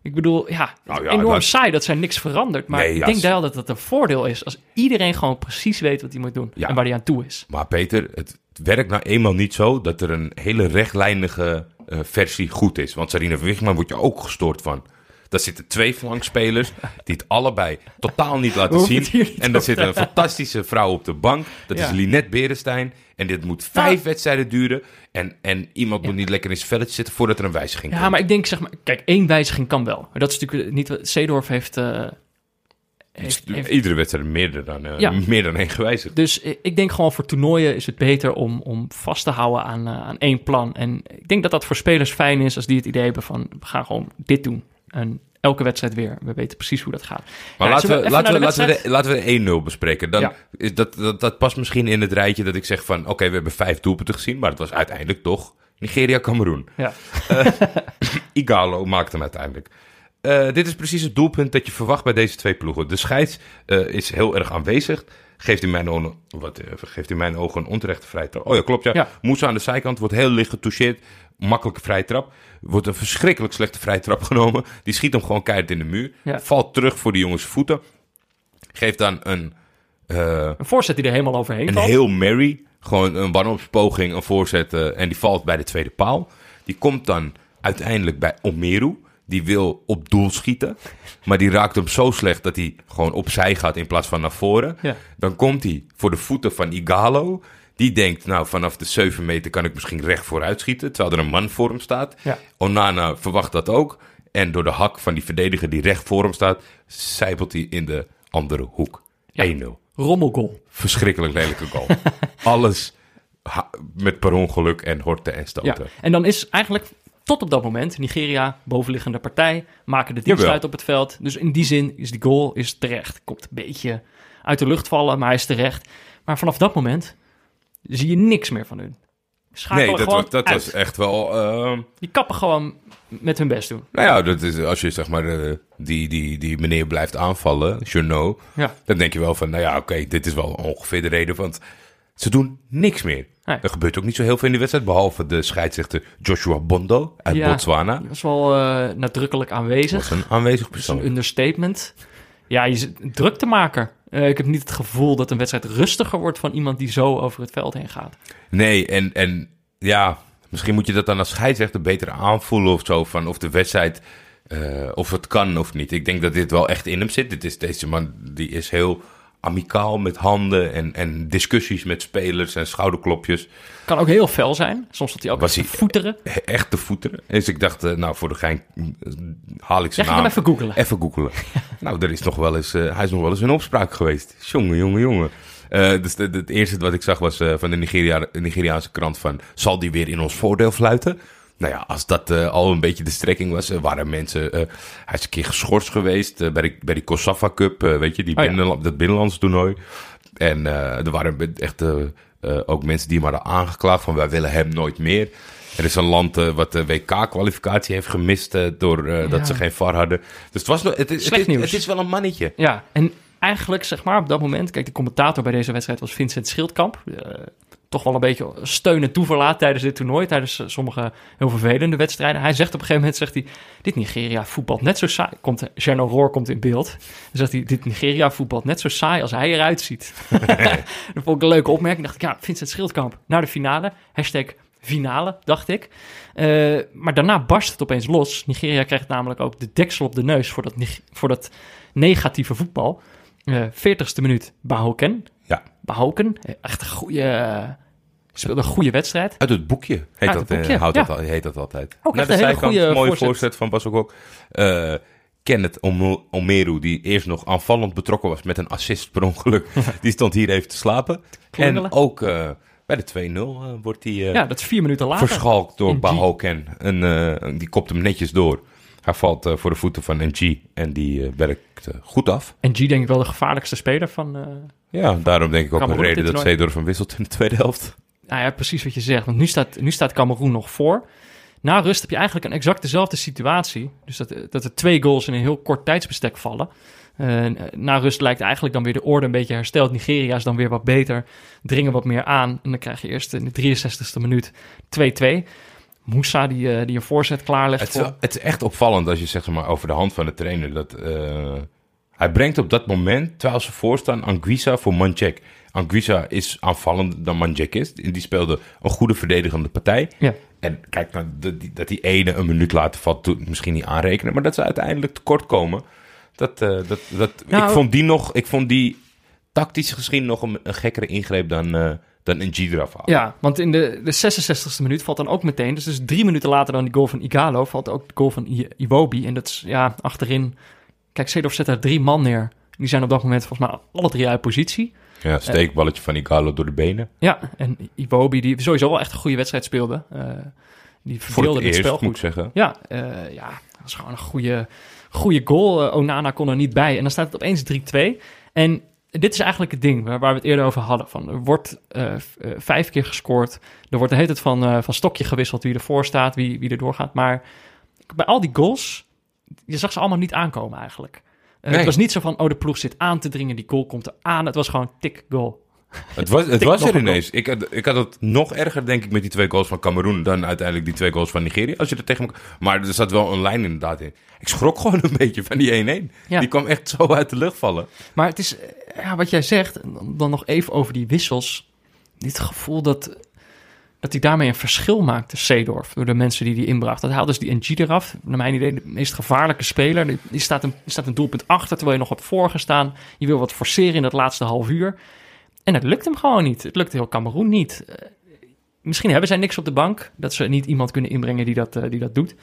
Ik bedoel, ja, Nou ja, enorm dat- saai dat zij niks verandert. Maar Nee, ik denk wel dat het een voordeel is als iedereen gewoon precies weet wat hij moet doen Ja. en waar hij aan toe is. Maar Peter, het werkt nou eenmaal niet zo dat er een hele rechtlijnige eh, versie goed is. Want Sarina Wigman wordt je ook gestoord van. Daar zitten twee flankspelers die het allebei totaal niet laten zien. niet En er over zit een fantastische vrouw op de bank. Dat Ja. is Linette Berenstein. En dit moet vijf Nou- wedstrijden duren. En, en iemand moet niet lekker in zijn velletje zitten voordat er een wijziging Ja, komt. maar ik denk, zeg maar, kijk, één wijziging kan wel. Maar dat is natuurlijk niet wat Seedorf heeft... eh, heeft, heeft Iedere wedstrijd meer dan, eh, Ja. meer dan één gewijzigd. Dus ik denk gewoon voor toernooien is het beter om, om vast te houden aan, eh, aan één plan. En ik denk dat dat voor spelers fijn is als die het idee hebben van we gaan gewoon dit doen. En elke wedstrijd weer. We weten precies hoe dat gaat. Maar Ja, laten, we, laten, we, laten, we de, laten we de 1-0 bespreken. Dan Ja. is dat, dat, dat past misschien in het rijtje dat ik zeg van... Oké, we hebben vijf doelpunten gezien, maar het was uiteindelijk toch Nigeria-Cameroen. Ja. Igalo maakte hem uiteindelijk. Eh, dit is precies het doelpunt dat je verwacht bij deze twee ploegen. De scheids eh, is heel erg aanwezig. Geeft in mijn ogen, wat, eh, geeft in mijn ogen een onterechte vrije trap. Oh ja, klopt ja. Ja. Moussa aan de zijkant wordt heel licht getoucheerd. Makkelijke vrije trap. Wordt een verschrikkelijk slechte vrije trap genomen. Die schiet hem gewoon keihard in de muur. Ja. Valt terug voor die jongens voeten. Geeft dan een, eh, Een voorzet die er helemaal overheen een valt. heel Mary. Gewoon een wanhoopspoging, een voorzet. eh, en die valt bij de tweede paal. Die komt dan uiteindelijk bij Omeru. Die wil op doel schieten. Maar die raakt hem zo slecht dat hij gewoon opzij gaat in plaats van naar voren. Ja. Dan komt hij voor de voeten van Igalo. Die denkt, nou, vanaf de 7 meter kan ik misschien recht vooruit schieten. Terwijl er een man voor hem staat. Ja. Onana verwacht dat ook. En door de hak van die verdediger die recht voor hem staat, zijpelt hij in de andere hoek. 1-0. Rommelgoal. Verschrikkelijk lelijke goal. Alles met per ongeluk en horten en Ja. stoten. En dan is eigenlijk tot op dat moment Nigeria bovenliggende partij, maken de dienst uit op het veld. Dus in die zin is die goal is terecht. Komt een beetje uit de lucht vallen, maar hij is terecht. Maar vanaf dat moment zie je niks meer van hun. Schakelen Nee, dat, gewoon was, dat uit. was echt wel... eh, Die kappen gewoon met hun best doen. nou ja, dat is, als je zeg maar eh, die, die, die meneer blijft aanvallen, Journo, Ja. dan denk je wel van, nou ja, oké, dit is wel ongeveer de reden, want ze doen niks meer. Nee. Er gebeurt ook niet zo heel veel in die wedstrijd, behalve de scheidsrechter Joshua Bondo uit Ja. Botswana. Die was wel eh, nadrukkelijk aanwezig. Dat is een aanwezig Dat is persoon. een understatement. Ja, je zit druk te maken. Eh, ik heb niet het gevoel dat een wedstrijd rustiger wordt van iemand die zo over het veld heen gaat. Nee, en, en ja, misschien moet je dat dan als scheidsrechter beter aanvoelen of zo. Van of de wedstrijd, eh, of het kan of niet. Ik denk dat dit wel echt in hem zit. Dit is, deze man die is heel amicaal met handen en, en discussies met spelers en schouderklopjes. Kan ook heel fel zijn. Soms dat hij ook Was hij- voeteren. He- Echt te voeteren. Dus ik dacht, eh, nou voor de gein eh, haal ik zijn je naam. hem even googelen. Even googelen. nou, er is nog wel eens, eh, hij is nog wel eens in opspraak geweest. Jongen, jongen, jongen. Dus het eerste wat ik zag was van de Nigeria, Nigeriaanse krant van... zal die weer in ons voordeel fluiten? Nou ja, als dat eh, al een beetje de strekking was, eh, waren mensen... eh, hij is een keer geschorst geweest bij, de, bij die Kosafa Cup, weet je, die Oh ja. binnenla- dat binnenlands toernooi. En er waren echt ook mensen die hem hadden aangeklaagd van... wij willen hem nooit meer. Er is een land wat de WK-kwalificatie heeft gemist eh, door Ja. dat ze geen VAR hadden. Dus het, was, nog- het, is- het, Slecht nieuws. het is wel een mannetje. Ja, en eigenlijk zeg maar op dat moment... Kijk, de commentator bij deze wedstrijd was Vincent Schildkamp. Eh, toch wel een beetje steun en toeverlaat tijdens dit toernooi. Tijdens eh, sommige heel vervelende wedstrijden. Hij zegt op een gegeven moment, zegt hij... Dit Nigeria voetbalt net zo saai. Komt, Jerno Roor komt in beeld. Dan zegt hij, dit Nigeria voetbalt net zo saai als hij eruit ziet. dat vond ik een leuke opmerking. dacht ik, ja, Vincent Schildkamp naar de finale. Hashtag finale, dacht ik. Eh, maar daarna barst het opeens los. Nigeria krijgt namelijk ook de deksel op de neus voor dat, voor dat negatieve voetbal. Eh 40ste minuut, Bahoken. Ja. Bahoken, eh, echt een goede... speelde een goede wedstrijd. Uit het boekje heet, Uit dat, het boekje, eh, houdt ja. dat, heet dat altijd. Ook Naar de zijkant, goede mooie voorzet. voorzet, van Basokok. Eh Kenneth Om- Omeru, die eerst nog aanvallend betrokken was met een assist per ongeluk. die stond hier even te slapen. En ook eh, bij de 2-0 eh, wordt hij Ja, dat is vier minuten later. verschalkt door. Bahoken. En die kopt hem netjes door. Hij valt eh, voor de voeten van NG en die eh, werkt eh, goed af. En G denk ik wel de gevaarlijkste speler van... Ja, daarom denk ik ook een reden dat. Zeedorf hem wisselt in de tweede helft. Nou ja, precies wat je zegt. Want nu staat, nu staat Cameroen nog voor. Na rust heb je eigenlijk een exact dezelfde situatie. Dus dat, dat er twee goals in een heel kort tijdsbestek vallen. Na rust lijkt eigenlijk dan weer de orde een beetje hersteld. Nigeria is dan weer wat beter. Dringen wat meer aan. En dan krijg je eerst in de 63ste minuut 2-2. Moussa die, eh, die een voorzet klaarlegt Het is, wel- het is echt opvallend als je zegt zeg maar, over de hand van de trainer. Dat, eh, hij brengt op dat moment, terwijl ze voorstaan, Anguissa voor Manchek. Anguissa is aanvallender dan Manchek is. Die speelde een goede verdedigende partij. Ja. En kijk, nou, dat, die, ene een minuut later valt, doet misschien niet aanrekenen. Maar dat ze uiteindelijk tekort komen. Dat, eh, dat, dat, Nou- ik, vond die nog, ik vond die tactisch gezien nog een, een gekkere ingreep dan, eh dan een G eraf halen. Ja, want in de, de 66ste minuut valt dan ook meteen... dus, dus drie minuten later dan die goal van Igalo... valt ook de goal van I- Iwobi. En dat is, ja, achterin... Kijk, Seedorf zet daar drie man neer. Die zijn op dat moment volgens mij alle drie uit positie. Ja, steekballetje van Igalo door de benen. Ja, en Iwobi, die sowieso wel echt een goede wedstrijd speelde. eh, die verdeelde het spel moet goed. zeggen. Ja, eh, ja, dat was gewoon een goede, goede goal. Eh, Onana kon er niet bij. En dan staat het opeens 3-2. En dit is eigenlijk het ding waar, waar we het eerder over hadden. Van, er wordt eh, eh, vijf keer gescoord. Er wordt de hele tijd van, eh, van stokje gewisseld wie ervoor staat, wie, wie er doorgaat. Maar bij al die goals, je zag ze allemaal niet aankomen eigenlijk. Nee. Het was niet zo van, oh, de ploeg zit aan te dringen, die goal komt er aan. Het was gewoon tik, goal. Het was, het was er een ineens. Ik had, ik had het nog erger, denk ik, met die twee goals van Cameroen dan uiteindelijk die twee goals van Nigeria. Als je er tegen. Maar er zat wel een lijn inderdaad in. Ik schrok gewoon een beetje van die 1-1. Ja. Die kwam echt zo uit de lucht vallen. Maar het is, eh, ja, wat jij zegt, dan nog even over die wissels. Dit gevoel dat, dat hij daarmee een verschil maakte, Seedorf, door de mensen die hij inbracht. Dat haalde dus die NG eraf. Naar mijn idee de meest gevaarlijke speler. Die, die staat, een, die staat een doelpunt achter, terwijl je nog wat voorgestaan. Je wil wat forceren in dat laatste half uur. En het lukt hem gewoon niet. Het lukt heel Cameroen niet. Eh, misschien hebben zij niks op de bank. Dat ze niet iemand kunnen inbrengen die dat, eh, die dat doet.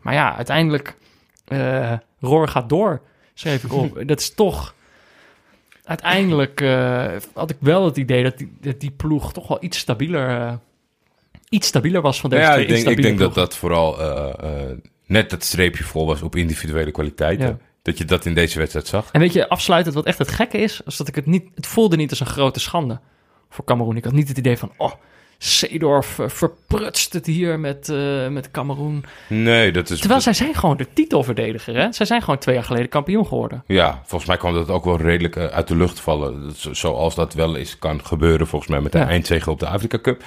Maar ja, uiteindelijk... eh Roor gaat door, schreef ik op. dat is toch... Uiteindelijk had ik wel het idee dat die, dat die ploeg toch wel iets stabieler... iets stabieler was van deze ja, twee ik denk, ik denk dat dat vooral net dat streepje vol was op individuele kwaliteiten. Ja. Dat je dat in deze wedstrijd zag. En weet je, afsluitend wat echt het gekke is, is dat ik het niet... Het voelde niet als een grote schande voor Cameroen. Ik had niet het idee van, oh, Seedorf eh, verprutst het hier met, eh met Cameroen. Nee, dat is... Terwijl zij zijn gewoon de titelverdediger, hè? Zij zijn gewoon twee jaar geleden kampioen geworden. Ja, volgens mij kwam dat ook wel redelijk eh, uit de lucht vallen. Zo- Zoals dat wel eens kan gebeuren, volgens mij, met de Ja. eindzege op de Afrika Cup.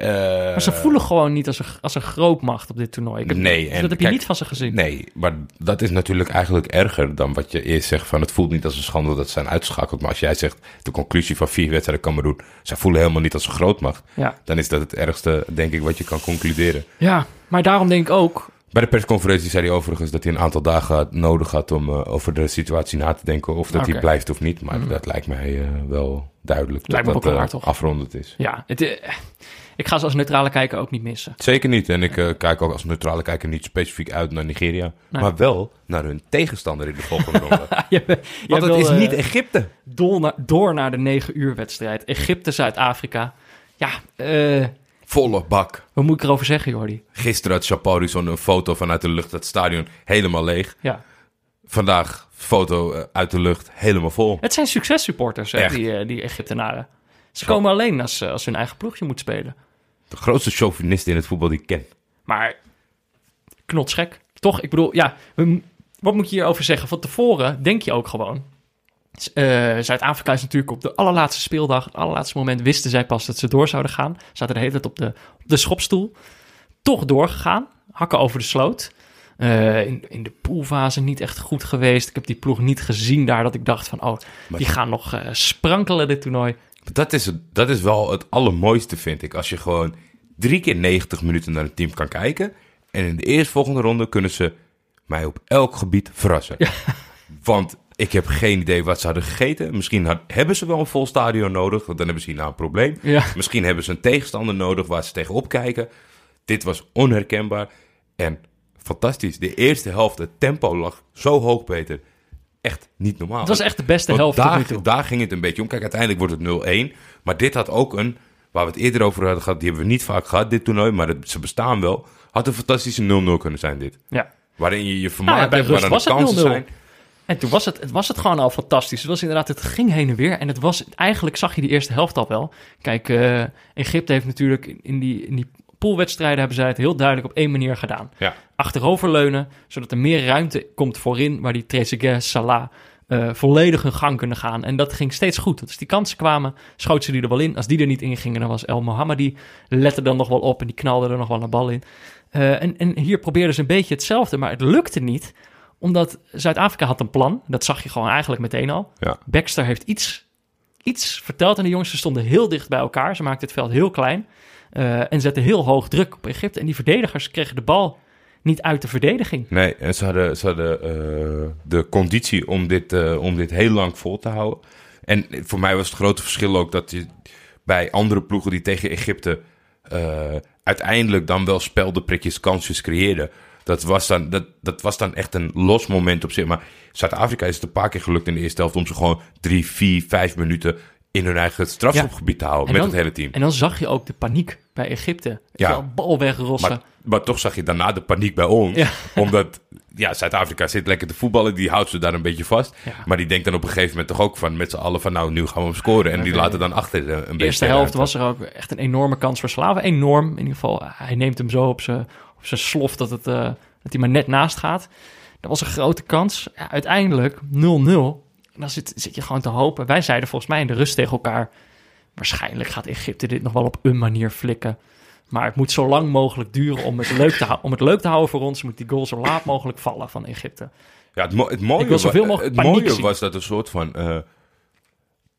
Eh, Maar ze voelen gewoon niet als een, als een grootmacht op dit toernooi. Ik heb, Nee, dat en heb je kijk, niet van ze gezien. Nee, maar dat is natuurlijk eigenlijk erger dan wat je eerst zegt van het voelt niet als een schande dat ze zijn uitgeschakeld. Maar als jij zegt de conclusie van vier wedstrijden Cameroen, zij voelen helemaal niet als een grootmacht. Ja. Dan is dat het ergste, denk ik, wat je kan concluderen. ja, maar daarom denk ik ook... Bij de persconferentie zei hij overigens dat hij een aantal dagen nodig had om eh, over de situatie na te denken. Of dat hij blijft of niet. Maar dat lijkt mij eh, wel duidelijk. Lijkt me dat ook wel dat waar, eh, toch? afrondend is. Ja, het, ik ga ze als neutrale kijker ook niet missen. Zeker niet. En ik eh, kijk ook als neutrale kijker niet specifiek uit naar Nigeria. Nee. Maar wel naar hun tegenstander in de volgende ronde. Je- Want het wil, is eh, niet Egypte. door, naar, door naar de 9 uur wedstrijd. Egypte-Zuid-Afrika. Ja, eh, Volle bak. wat moet ik erover zeggen, Jordi? Gisteren had Chapauri zo'n een foto vanuit de lucht. Het stadion helemaal leeg. Ja. Vandaag foto eh, uit de lucht helemaal vol. Het zijn successupporters, hè, die, eh, die Egyptenaren. Ze komen alleen als, eh, als hun eigen ploegje moet spelen. De grootste chauvinist in het voetbal die ik ken. Maar knotsgek. Toch? Ik bedoel, ja, wat moet je hierover zeggen? Van tevoren denk je ook gewoon. Eh, Zuid-Afrika is natuurlijk op de allerlaatste speeldag, het allerlaatste moment, wisten zij pas dat ze door zouden gaan. Zaten de hele tijd op de, op de schopstoel. Toch doorgegaan, hakken over de sloot. Eh, in, in de poolfase niet echt goed geweest. Ik heb die ploeg niet gezien daar dat ik dacht van, oh, die gaan nog sprankelen dit toernooi. Dat is, dat is wel het allermooiste, vind ik. Als je gewoon drie keer 90 minuten naar een team kan kijken. En in de eerstvolgende ronde kunnen ze mij op elk gebied verrassen. Want ik heb geen idee wat ze hadden gegeten. Misschien had- hebben ze wel een vol stadion nodig, want dan hebben ze hierna een probleem. Ja. Misschien hebben ze een tegenstander nodig waar ze tegenop kijken. Dit was onherkenbaar en fantastisch. De eerste helft, het tempo lag zo hoog, Peter. Echt niet normaal. Het was echt de beste helft daar, daar ging het een beetje om. Kijk, uiteindelijk wordt het 0-1. Maar dit had ook een, waar we het eerder over hadden gehad, die hebben we niet vaak gehad, dit toernooi, maar het- ze bestaan wel. Had een fantastische 0-0 kunnen zijn, dit. Ja. Waarin je je Nou vermaakt bij hebt, rust waar dan was de het kansen 0-0. zijn. En toen was het, het was het gewoon al fantastisch. Het was inderdaad, het ging heen en weer. En het was, eigenlijk zag je die eerste helft al wel. Kijk, eh, Egypte heeft natuurlijk in die, in die poolwedstrijden hebben zij het heel duidelijk op één manier gedaan. Ja. Achteroverleunen, zodat er meer ruimte komt voorin, waar die Trezeguet, Salah eh, volledig hun gang kunnen gaan. En dat ging steeds goed. Als die kansen kwamen, schoot ze die er wel in. Als die er niet in gingen, dan was El Mohammadi lette dan nog wel op en die knalde er nog wel een bal in. Eh, en, en hier probeerden ze een beetje hetzelfde, maar het lukte niet omdat Zuid-Afrika had een plan. Dat zag je gewoon eigenlijk meteen al. Ja. Baxter heeft iets, iets verteld aan de jongens. Stonden heel dicht bij elkaar. Ze maakten het veld heel klein. eh, en zetten heel hoog druk op Egypte. En die verdedigers kregen de bal niet uit de verdediging. Nee, en ze hadden, ze hadden eh, de conditie om dit, eh, om dit heel lang vol te houden. En voor mij was het grote verschil ook dat je bij andere ploegen die tegen Egypte uiteindelijk dan wel speldenprikjes, kansjes creëerden. Dat was, dan, dat, dat was dan echt een los moment op zich. Maar Zuid-Afrika is het een paar keer gelukt in de eerste helft om ze gewoon drie, vier, vijf minuten in hun eigen strafschopgebied te houden En met dan- het hele team. En dan zag je ook de paniek bij Egypte. Ja. bal wegrossen. Maar, maar toch zag je daarna de paniek bij ons. Ja. Omdat ja, Zuid-Afrika zit lekker te voetballen. Die houdt ze daar een beetje vast. Ja. Maar die denkt dan op een gegeven moment toch ook van met z'n allen van nou, nu gaan we hem scoren. En die laten dan achter eh, een beetje. de eerste helft ruimte. was er ook echt een enorme kans voor Slaven. Enorm. In ieder geval, hij neemt hem zo op zijn op zijn slof dat, het, eh, dat hij maar net naast gaat. Dat was een grote kans. Ja, uiteindelijk 0-0. En dan zit, zit je gewoon te hopen. Wij zeiden volgens mij in de rust tegen elkaar... waarschijnlijk gaat Egypte dit nog wel op een manier flikken. Maar het moet zo lang mogelijk duren om het leuk te, hou- om het leuk te houden voor ons. Moet die goal zo laat mogelijk vallen van Egypte. Ja, het, mo- het mooie, wa- het was dat een soort van eh,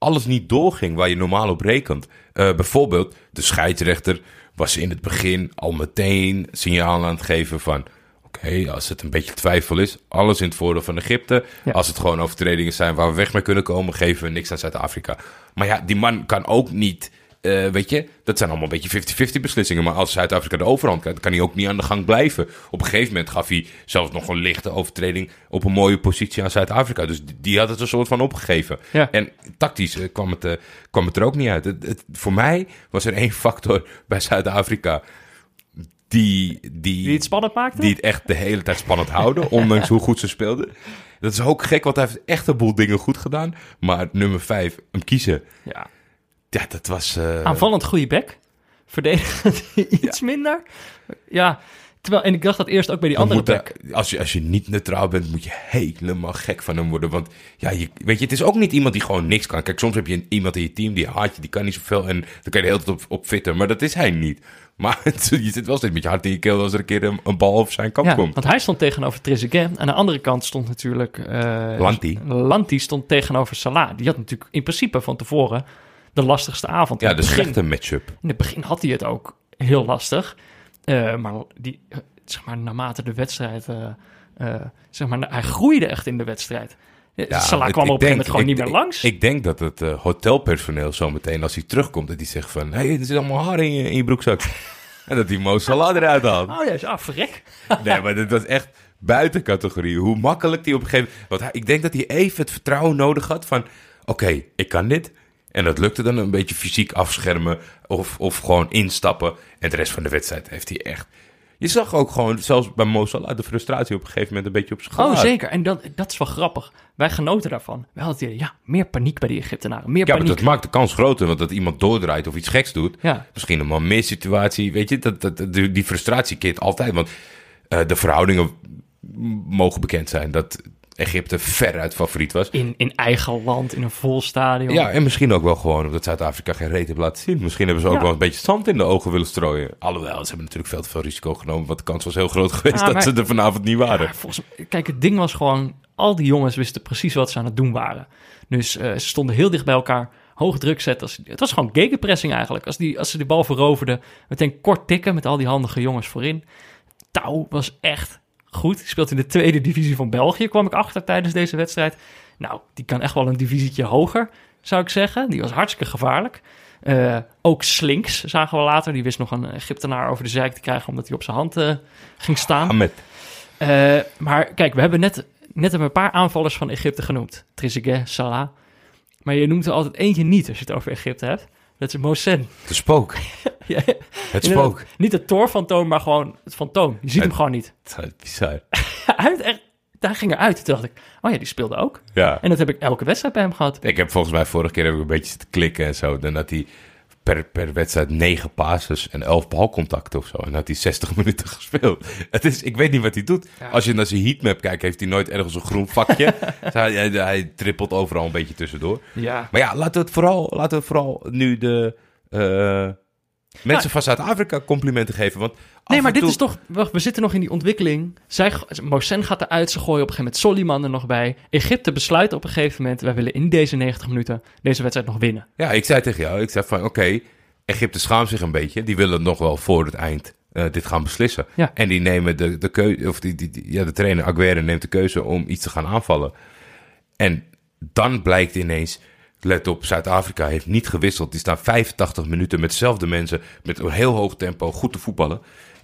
alles niet doorging waar je normaal op rekent. Eh, bijvoorbeeld, de scheidsrechter was in het begin al meteen signaal aan het geven van... Oké, als het een beetje twijfel is, alles in het voordeel van Egypte. Ja. Als het gewoon overtredingen zijn waar we weg mee kunnen komen, geven we niks aan Zuid-Afrika. Maar ja, die man kan ook niet, eh, weet je, dat zijn allemaal een beetje 50-50 beslissingen. Maar als Zuid-Afrika de overhand krijgt, kan hij ook niet aan de gang blijven. Op een gegeven moment gaf hij zelfs nog een lichte overtreding op een mooie positie aan Zuid-Afrika. Dus die- had het een soort van opgegeven. Ja. En tactisch eh, kwam, het, eh, kwam het er ook niet uit. Het, het- voor mij was er één factor bij Zuid-Afrika die, die, Die het spannend maakte? die het echt de hele tijd spannend houden, ondanks hoe goed ze speelden. Dat is ook gek, want hij heeft echt een boel dingen goed gedaan. Maar nummer vijf, hem kiezen, Ja. Ja, dat was... eh, Aanvallend goede bek. Verdedigend iets minder. Ja, terwijl, en ik dacht dat eerst ook bij die andere bek. als, je, als je niet neutraal bent, moet je helemaal gek van hem worden. Want ja, je, weet je, het is ook niet iemand die gewoon niks kan. Kijk, soms heb je een- iemand in je team die haat je, die kan niet zoveel. En dan kan je de hele tijd op, op fitten. Maar dat is hij niet. Maar je zit wel steeds met je hart in je keel als er een keer een, een bal over zijn kant Ja, komt. want hij stond tegenover Trezeguet. Aan de andere kant stond natuurlijk... eh, Lanti. Lanti stond tegenover Salah. Die had natuurlijk in principe van tevoren de lastigste avond. In Ja, de begin- slechte matchup. In het begin had hij het ook heel lastig. Eh, maar, die, eh, zeg maar naarmate de wedstrijd... eh, zeg maar, hij groeide echt in de wedstrijd. Ja, Salah kwam ik op een gegeven moment gewoon ik- niet meer ik- langs. Ik denk dat het hotelpersoneel zo meteen, als hij terugkomt, dat hij zegt van... Hé, hey, er zit allemaal haar in je, in je broekzak. en dat hij Mo Salah eruit haalt. oh ja, ah, verrek. Nee, maar dat was echt buiten categorie. Hoe makkelijk hij op een gegeven moment... Want hij, ik denk dat hij even het vertrouwen nodig had van... Oké, ik kan dit. En dat lukte dan een beetje fysiek afschermen of, of gewoon instappen. En de rest van de wedstrijd heeft hij echt... Je zag ook gewoon, zelfs bij Mo Salah, de frustratie op een gegeven moment een beetje op Oh, zeker. En dat, dat is wel grappig. Wij genoten daarvan. Wij hadden het ja, meer paniek bij die Egyptenaren. Meer Ja, maar paniek. dat maakt de kans groter, want dat iemand doordraait of iets geks doet. Ja. Misschien een man meer situatie, weet je. Dat, dat, die frustratie keert altijd, want eh, de verhoudingen mogen bekend zijn. Dat Egypte veruit favoriet was. In, in eigen land, in een vol stadion. Ja, en misschien ook wel gewoon omdat Zuid-Afrika geen reet heeft laten zien. Misschien hebben ze ook Ja. wel een beetje zand in de ogen willen strooien. Alhoewel, ze hebben natuurlijk veel te veel risico genomen, want de kans was heel groot geweest Ja, dat ze er vanavond niet waren. Ja, volgens kijk, het ding was gewoon, al die jongens wisten precies wat ze aan het doen waren. Dus eh, ze stonden heel dicht bij elkaar, hoog druk zetten. Het was gewoon gegenpressing eigenlijk. Als, die, als ze die bal veroverden, meteen kort tikken met al die handige jongens voorin. Touw was echt goed. Die speelt in de tweede divisie van België, kwam ik achter tijdens deze wedstrijd. Nou, die kan echt wel een divisietje hoger, zou ik zeggen. Die was hartstikke gevaarlijk. Eh, ook Slinks zagen we later. Die wist nog een Egyptenaar over de zijk te krijgen omdat hij op zijn hand eh, ging staan. Ahmed. Eh, maar kijk, we hebben net, net een paar aanvallers van Egypte genoemd. Trezeguet, Salah. Maar je noemt er altijd eentje niet als je het over Egypte hebt. Dat is Mosen. De spook. Ja, Het spook. Niet het Thor-fantoom, maar gewoon het fantoom. Je ziet hem gewoon niet. Het is bizar. Hij heeft echt, daar ging eruit. Toen dacht ik, oh ja, die speelde ook. Ja. En dat heb ik elke wedstrijd bij hem gehad. Ik heb volgens mij vorige keer heb ik een beetje zitten klikken en zo. Dan had hij per, per wedstrijd negen passes en elf balcontacten of zo. En had hij 60 minuten gespeeld. Het is, ik weet niet wat hij doet. Als je naar zijn heatmap kijkt, heeft hij nooit ergens een groen vakje. Dus hij, hij, hij trippelt overal een beetje tussendoor. Ja. Maar ja, laten we het vooral, laten we vooral nu de eh, mensen van Zuid-Afrika complimenten geven. Want Nee, maar dit toe- is toch... Wacht, we zitten nog in die ontwikkeling. Zij, Mosen gaat eruit, ze gooien op een gegeven moment Soliman er nog bij. Egypte besluit op een gegeven moment... wij willen in deze 90 minuten deze wedstrijd nog winnen. Ja, ik zei tegen jou, ik zei van oké, Egypte schaamt zich een beetje. Die willen nog wel voor het eind eh, dit gaan beslissen. Ja. En die nemen de, de keuze, of die, die, die- ja, de trainer Aguero neemt de keuze om iets te gaan aanvallen. En dan blijkt ineens, let op, Zuid-Afrika heeft niet gewisseld. Die staan 85 minuten met dezelfde mensen, met een heel hoog tempo, goed te voetballen.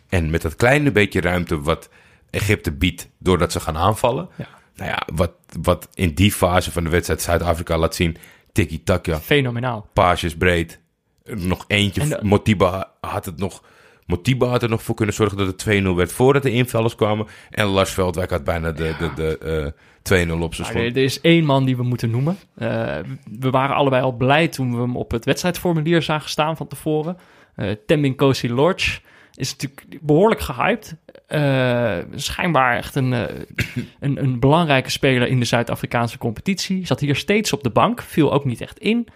En met dat kleine beetje ruimte wat Egypte biedt doordat ze gaan aanvallen. Ja. Nou ja, wat, wat in die fase van de wedstrijd Zuid-Afrika laat zien, tiki-taka, Fenomenaal. paasjes breed. Nog eentje. De- Motiba had het nog. Motiba had er nog voor kunnen zorgen dat het 2-0 werd voordat de invallers kwamen. En Lars Veldwijk had bijna de, de, de, eh 2-0 op zijn er, schot. er is één man die we moeten noemen. Eh, we waren allebei al blij toen we hem op het wedstrijdformulier zagen staan van tevoren. Eh Tembin Kosi Lorch is natuurlijk behoorlijk gehyped. Eh, schijnbaar echt een, eh, een, een belangrijke speler in de Zuid-Afrikaanse competitie. Zat hier steeds op de bank, viel ook niet echt in.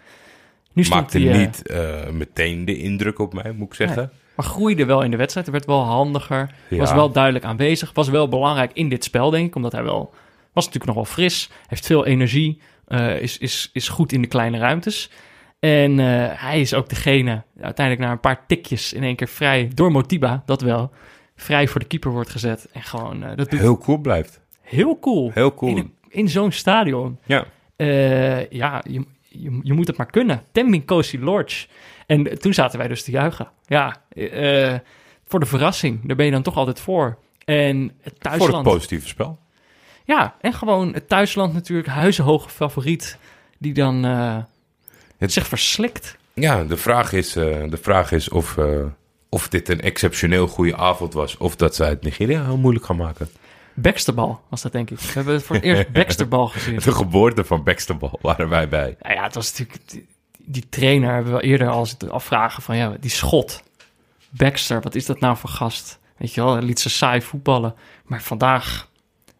Nu Maakte hij, eh, niet meteen de indruk op mij, moet ik zeggen. maar groeide wel in de wedstrijd. Er werd wel handiger. Ja. Was wel duidelijk aanwezig. Was wel belangrijk in dit spel, denk ik. Omdat hij wel... Was natuurlijk nog wel fris. Heeft veel energie. is, is, is goed in de kleine ruimtes. En eh, hij is ook degene... Uiteindelijk na een paar tikjes in één keer vrij... Door Motiba, dat wel. Vrij voor de keeper wordt gezet. En gewoon... eh, dat doet Heel cool blijft. heel cool. Heel cool. In, zo'n stadion. Ja. Eh, ja, je, je, je moet het maar kunnen. Tembin Kosi Lodge. En toen zaten wij dus te juichen. Ja, voor de verrassing. Daar ben je dan toch altijd voor. En het Voor het thuisland. positieve spel. ja, en gewoon het thuisland natuurlijk. Huizenhoge favoriet. Die dan Het- zich verslikt. Ja, de vraag is, eh, de vraag is of, eh, of dit een exceptioneel goede avond was. Of dat ze het Nigeria heel moeilijk gaan maken. Baxterbal was dat denk ik. We hebben voor het eerst Baxterbal gezien. De geboorte van Baxterbal waren wij bij. Nou ja, het was natuurlijk... Die, die trainer hebben we eerder al zitten afvragen van... Ja, die schot. Baxter, wat is dat nou voor gast? Weet je wel, hij liet ze saai voetballen. Maar vandaag,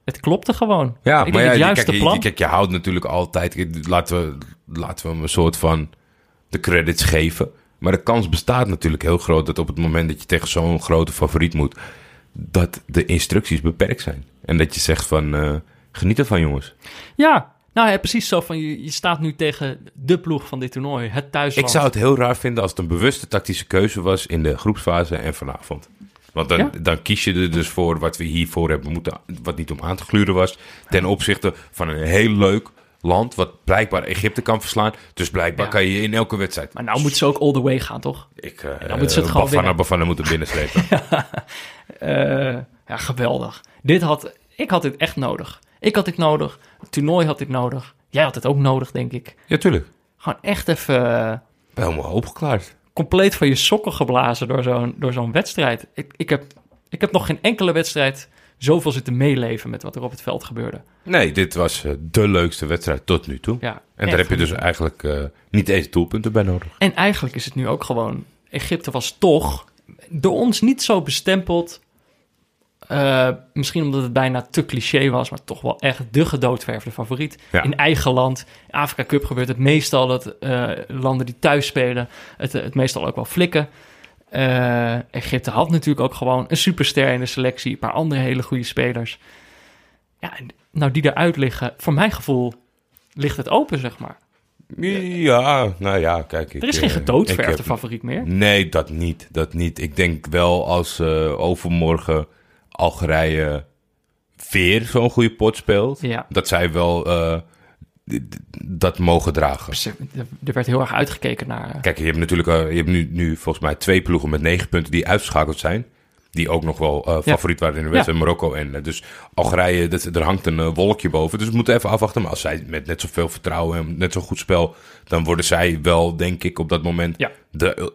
het klopte gewoon. Ja, ik maar denk ja, het juiste kijk, plan. je- kijk, je houdt natuurlijk altijd... Laten we, laten we hem een soort van de credits geven. Maar de kans bestaat natuurlijk heel groot... dat op het moment dat je tegen zo'n grote favoriet moet... dat de instructies beperkt zijn. En dat je zegt van... eh, geniet ervan, jongens. Ja, nou ja, precies zo van... Je, je staat nu tegen de ploeg van dit toernooi. Het thuisland. Ik zou het heel raar vinden als het een bewuste tactische keuze was... in de groepsfase en vanavond. Want dan, Ja? dan kies je er dus voor wat we hiervoor hebben moeten... wat niet om aan te gluren was... ten opzichte van een heel leuk land... wat blijkbaar Egypte kan verslaan. Dus blijkbaar Ja. kan je in elke wedstrijd... Maar nou moeten ze ook all the way gaan, toch? Ik, uh, dan moeten ze het gewoon Bafana, moeten binnenslepen. Eh, ja, geweldig. Dit had, ik had dit echt nodig. Ik had dit nodig. Het toernooi had dit nodig. Jij had het ook nodig, denk ik. ja, tuurlijk. Gewoon echt even... eh, Ik ben helemaal opgeklaard. Compleet van je sokken geblazen door zo'n, door zo'n wedstrijd. Ik, ik, heb, ik heb nog geen enkele wedstrijd zoveel zitten meeleven met wat er op het veld gebeurde. Nee, dit was eh, de leukste wedstrijd tot nu toe. Ja, en daar heb je dus eigenlijk eh, niet eens doelpunten bij nodig. En eigenlijk is het nu ook gewoon... Egypte was toch door ons niet zo bestempeld. Eh, misschien omdat het bijna te cliché was, maar toch wel echt de gedoodverfde favoriet. Ja. In eigen land. In Afrika Cup gebeurt het meestal dat eh, landen die thuis spelen het, het meestal ook wel flikken. Eh, Egypte had natuurlijk ook gewoon een superster in de selectie. Een paar andere hele goede spelers. Ja, nou die eruit liggen, voor mijn gevoel ligt het open, zeg maar. Ja, nou ja, kijk. Ik, Er is geen gedoodverfde heb- favoriet meer. Nee, dat niet. Dat niet. Ik denk wel als overmorgen Algerije weer zo'n goede pot speelt, Ja. dat zij wel eh, dat mogen dragen. Er er werd heel erg uitgekeken naar. eh, Kijk, je hebt natuurlijk eh, je hebt nu, nu volgens mij twee ploegen met negen punten die uitgeschakeld zijn. Die ook nog wel favoriet waren in de wedstrijd, Marokko en dus Algerije, dat, er hangt een wolkje boven. Dus we moeten even afwachten. Maar als zij met net zoveel vertrouwen en net zo goed spel, dan worden zij wel, denk ik, op dat moment de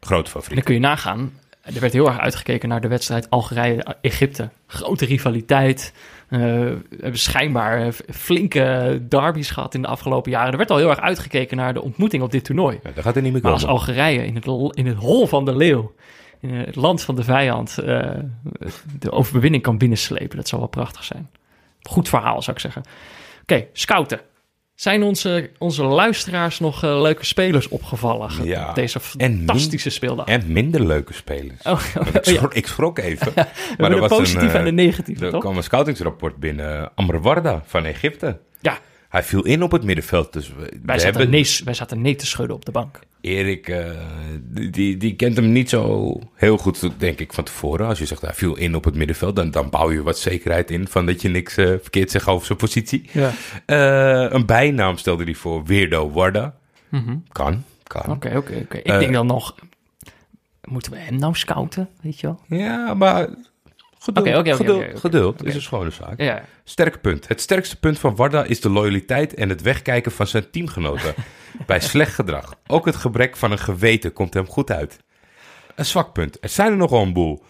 grote En favoriet. dan kun je nagaan. Er werd heel erg uitgekeken naar de wedstrijd Algerije-Egypte. Grote rivaliteit. Eh, we hebben schijnbaar eh, flinke derbies gehad in de afgelopen jaren. Er werd al heel erg uitgekeken naar de ontmoeting op dit toernooi. Ja, dat gaat er niet meer Maar komen. als Algerije in het, in het hol van de leeuw, in het land van de vijand, eh, de overwinning kan binnenslepen, dat zou wel prachtig zijn. Goed verhaal, zou ik zeggen. Oké, scouten. Zijn onze, onze luisteraars nog eh, leuke spelers opgevallen ge- Ja. deze En fantastische speeldag? En minder leuke spelers. Oh, oh, ik, ja. schrok, ik schrok even. We hebben de positieve eh, en de negatieve, Er toch? kwam een scoutingsrapport binnen. eh, Amr Warda van Egypte. Ja, Hij viel in op het middenveld. Dus we, wij zaten, hebben nee, wij zaten nee te schudden op de bank. Erik, eh, die- die, kent hem niet zo heel goed, denk ik, van tevoren. Als je zegt hij viel in op het middenveld, dan, dan bouw je wat zekerheid in van dat je niks eh, verkeerd zegt over zijn positie. Ja. Eh, een bijnaam stelde hij voor Weirdo Warda. Mhm. Kan, kan. Oké, oké, oké. Ik denk dan nog, moeten we hem nou scouten, weet je wel? Ja, maar geduld, Oké, oké, oké, geduld, is een schone zaak. Ja, Sterke punt. Het sterkste punt van Warda is de loyaliteit en het wegkijken van zijn teamgenoten bij slecht gedrag. Ook het gebrek van een geweten komt hem goed uit. Een zwak punt. Er zijn er nogal een boel.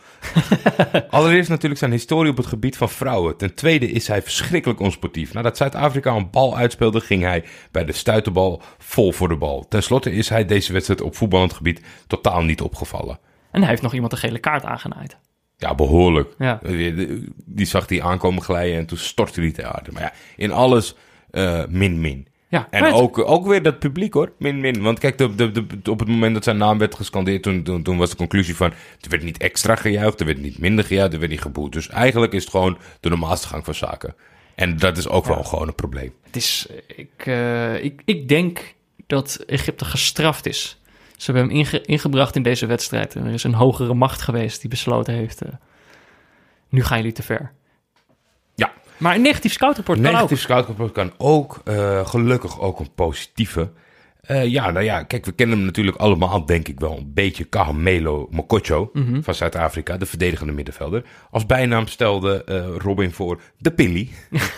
Allereerst natuurlijk zijn historie op het gebied van vrouwen. Ten tweede is hij verschrikkelijk onsportief. Nadat Zuid-Afrika een bal uitspeelde, ging hij bij de stuiterbal vol voor de bal. Ten slotte is hij deze wedstrijd op voetballend gebied totaal niet opgevallen. En hij heeft nog iemand een gele kaart aangenaaid. Ja, behoorlijk. Ja. Die, die zag die aankomen glijden en toen stortte hij te aarde. Maar ja, in alles eh, min-min. Ja, En ook, ook weer dat publiek hoor, min-min. Want kijk, de, de, de- op het moment dat zijn naam werd gescandeerd, toen, toen, toen was de conclusie van... er werd niet extra gejuicht, er werd niet minder gejuicht, er werd niet geboet. Dus eigenlijk is het gewoon de normaalste gang van zaken. En dat is ook wel gewoon een probleem. Het is, ik, eh, ik, ik denk dat Egypte gestraft is. Ze hebben hem inge- ingebracht in deze wedstrijd. En er is een hogere macht geweest die besloten heeft... eh, nu gaan jullie te ver. Ja. Maar een negatief scoutrapport kan Negatief ook. scoutrapport kan ook, eh, gelukkig ook een positieve. Eh, ja, nou ja, kijk, we kennen hem natuurlijk allemaal, denk ik wel, een beetje Kahamelo Mokocho Mhm. van Zuid-Afrika, de verdedigende middenvelder. Als bijnaam stelde Robin voor de Pilly.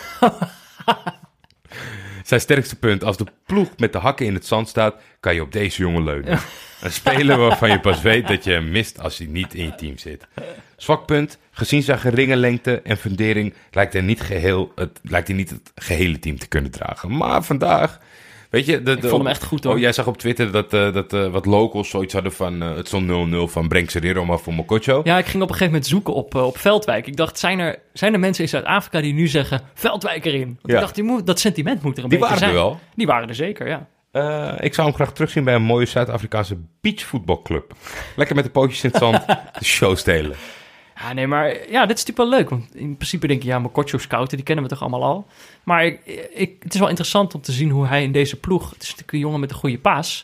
Zijn sterkste punt, als de ploeg met de hakken in het zand staat, kan je op deze jongen leunen. Een speler waarvan je pas weet dat je hem mist als hij niet in je team zit. Zwak punt, gezien zijn geringe lengte en fundering lijkt hij niet, geheel, het, lijkt hij niet het gehele team te kunnen dragen. Maar vandaag, weet je... De, de- vond hem echt goed, hoor. Oh, jij zag op Twitter dat, eh, dat eh, wat locals zoiets hadden van... eh, het stond 0-0 van Brenk Serrero, maar voor Mokocho. Ja, ik ging op een gegeven moment zoeken op, op Veldwijk. Ik dacht, zijn er, zijn er mensen in Zuid-Afrika die nu zeggen... Veldwijk erin? Want Ja. ik dacht, die moet, dat sentiment moet er een Die beetje waren er zijn. wel. Die waren er zeker, ja. Ik zou hem graag terugzien bij een mooie Zuid-Afrikaanse beachvoetbalclub. Lekker met de pootjes in het zand de show stelen. Ja, nee, maar ja, dit is natuurlijk wel leuk. Want in principe denk je, ja, Mokotjo scouten, die kennen we toch allemaal al. Maar ik, ik, het is wel interessant om te zien hoe hij in deze ploeg... Het is natuurlijk een jongen met een goede paas.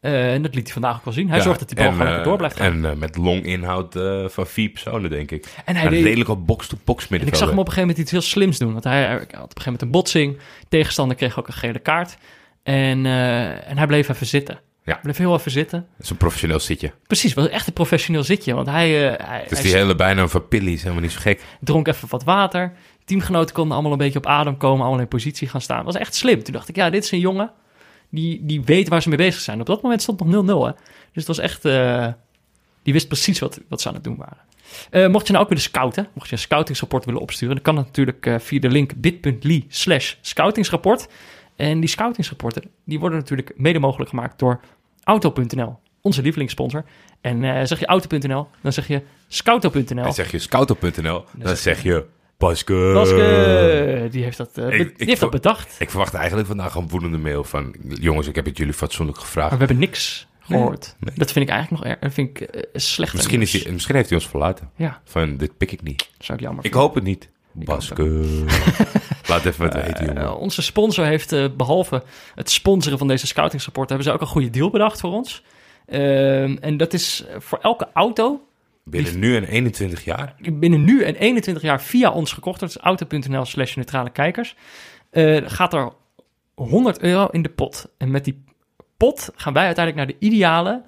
Eh, en dat liet hij vandaag ook wel zien. Hij Ja, zorgt dat die bal en, gewoon lekker eh, door blijft gaan. En eh, met longinhoud eh van vier personen, denk ik. En hij deed- redelijk op box-to-box En ik zag hem op een gegeven moment iets heel slims doen. Want hij, hij had op een gegeven moment een botsing. Tegenstander kreeg ook een gele kaart. En, en hij bleef even zitten. Ja. Bleef heel even zitten. Dat is een professioneel zitje. Precies, was echt een professioneel zitje. Want hij, eh, hij, Dus hij die hele bijnaam van Pilly is helemaal niet zo gek. dronk even wat water. Teamgenoten konden allemaal een beetje op adem komen. Allemaal in positie gaan staan. was echt slim. Toen dacht ik, ja, dit is een jongen die, die weet waar ze mee bezig zijn. Op dat moment stond nog 0-0, hè. Dus het was echt... eh, die wist precies wat, wat ze aan het doen waren. Eh, mocht je nou ook willen scouten, mocht je een scoutingsrapport willen opsturen, dan kan dat natuurlijk via de link bit.ly slash scoutingsrapport. En die scoutingsrapporten, die worden natuurlijk mede mogelijk gemaakt door Auto.nl, onze lievelingssponsor. En eh, zeg je Auto.nl, dan zeg je Scouto.nl. En zeg je scouto.nl, dan zeg je. Baske, die heeft dat, eh, be- Ik- die ik heeft dat bedacht. Ik verwacht eigenlijk vandaag een woedende mail van... Jongens, ik heb het jullie fatsoenlijk Maar gevraagd. we hebben niks gehoord. nee. Dat vind ik eigenlijk nog erg. Vind ik eh, slecht. Misschien, is hij, misschien heeft hij ons verlaten. Ja, Van, dit pik ik niet. dat zou ik jammer Ik vinden. hoop het niet. Baske. Laat even wat weten, jongen. Eh, onze sponsor heeft eh, behalve het sponsoren van deze scoutingsrapport... hebben ze ook een goede deal bedacht voor ons. Ehm, en dat is eh, voor elke auto Binnen nu en 21 jaar. binnen nu en 21 jaar via ons gekocht. Dat is auto.nl slash neutrale kijkers. Eh, gaat er 100 euro in de pot. En met die pot gaan wij uiteindelijk naar de ideale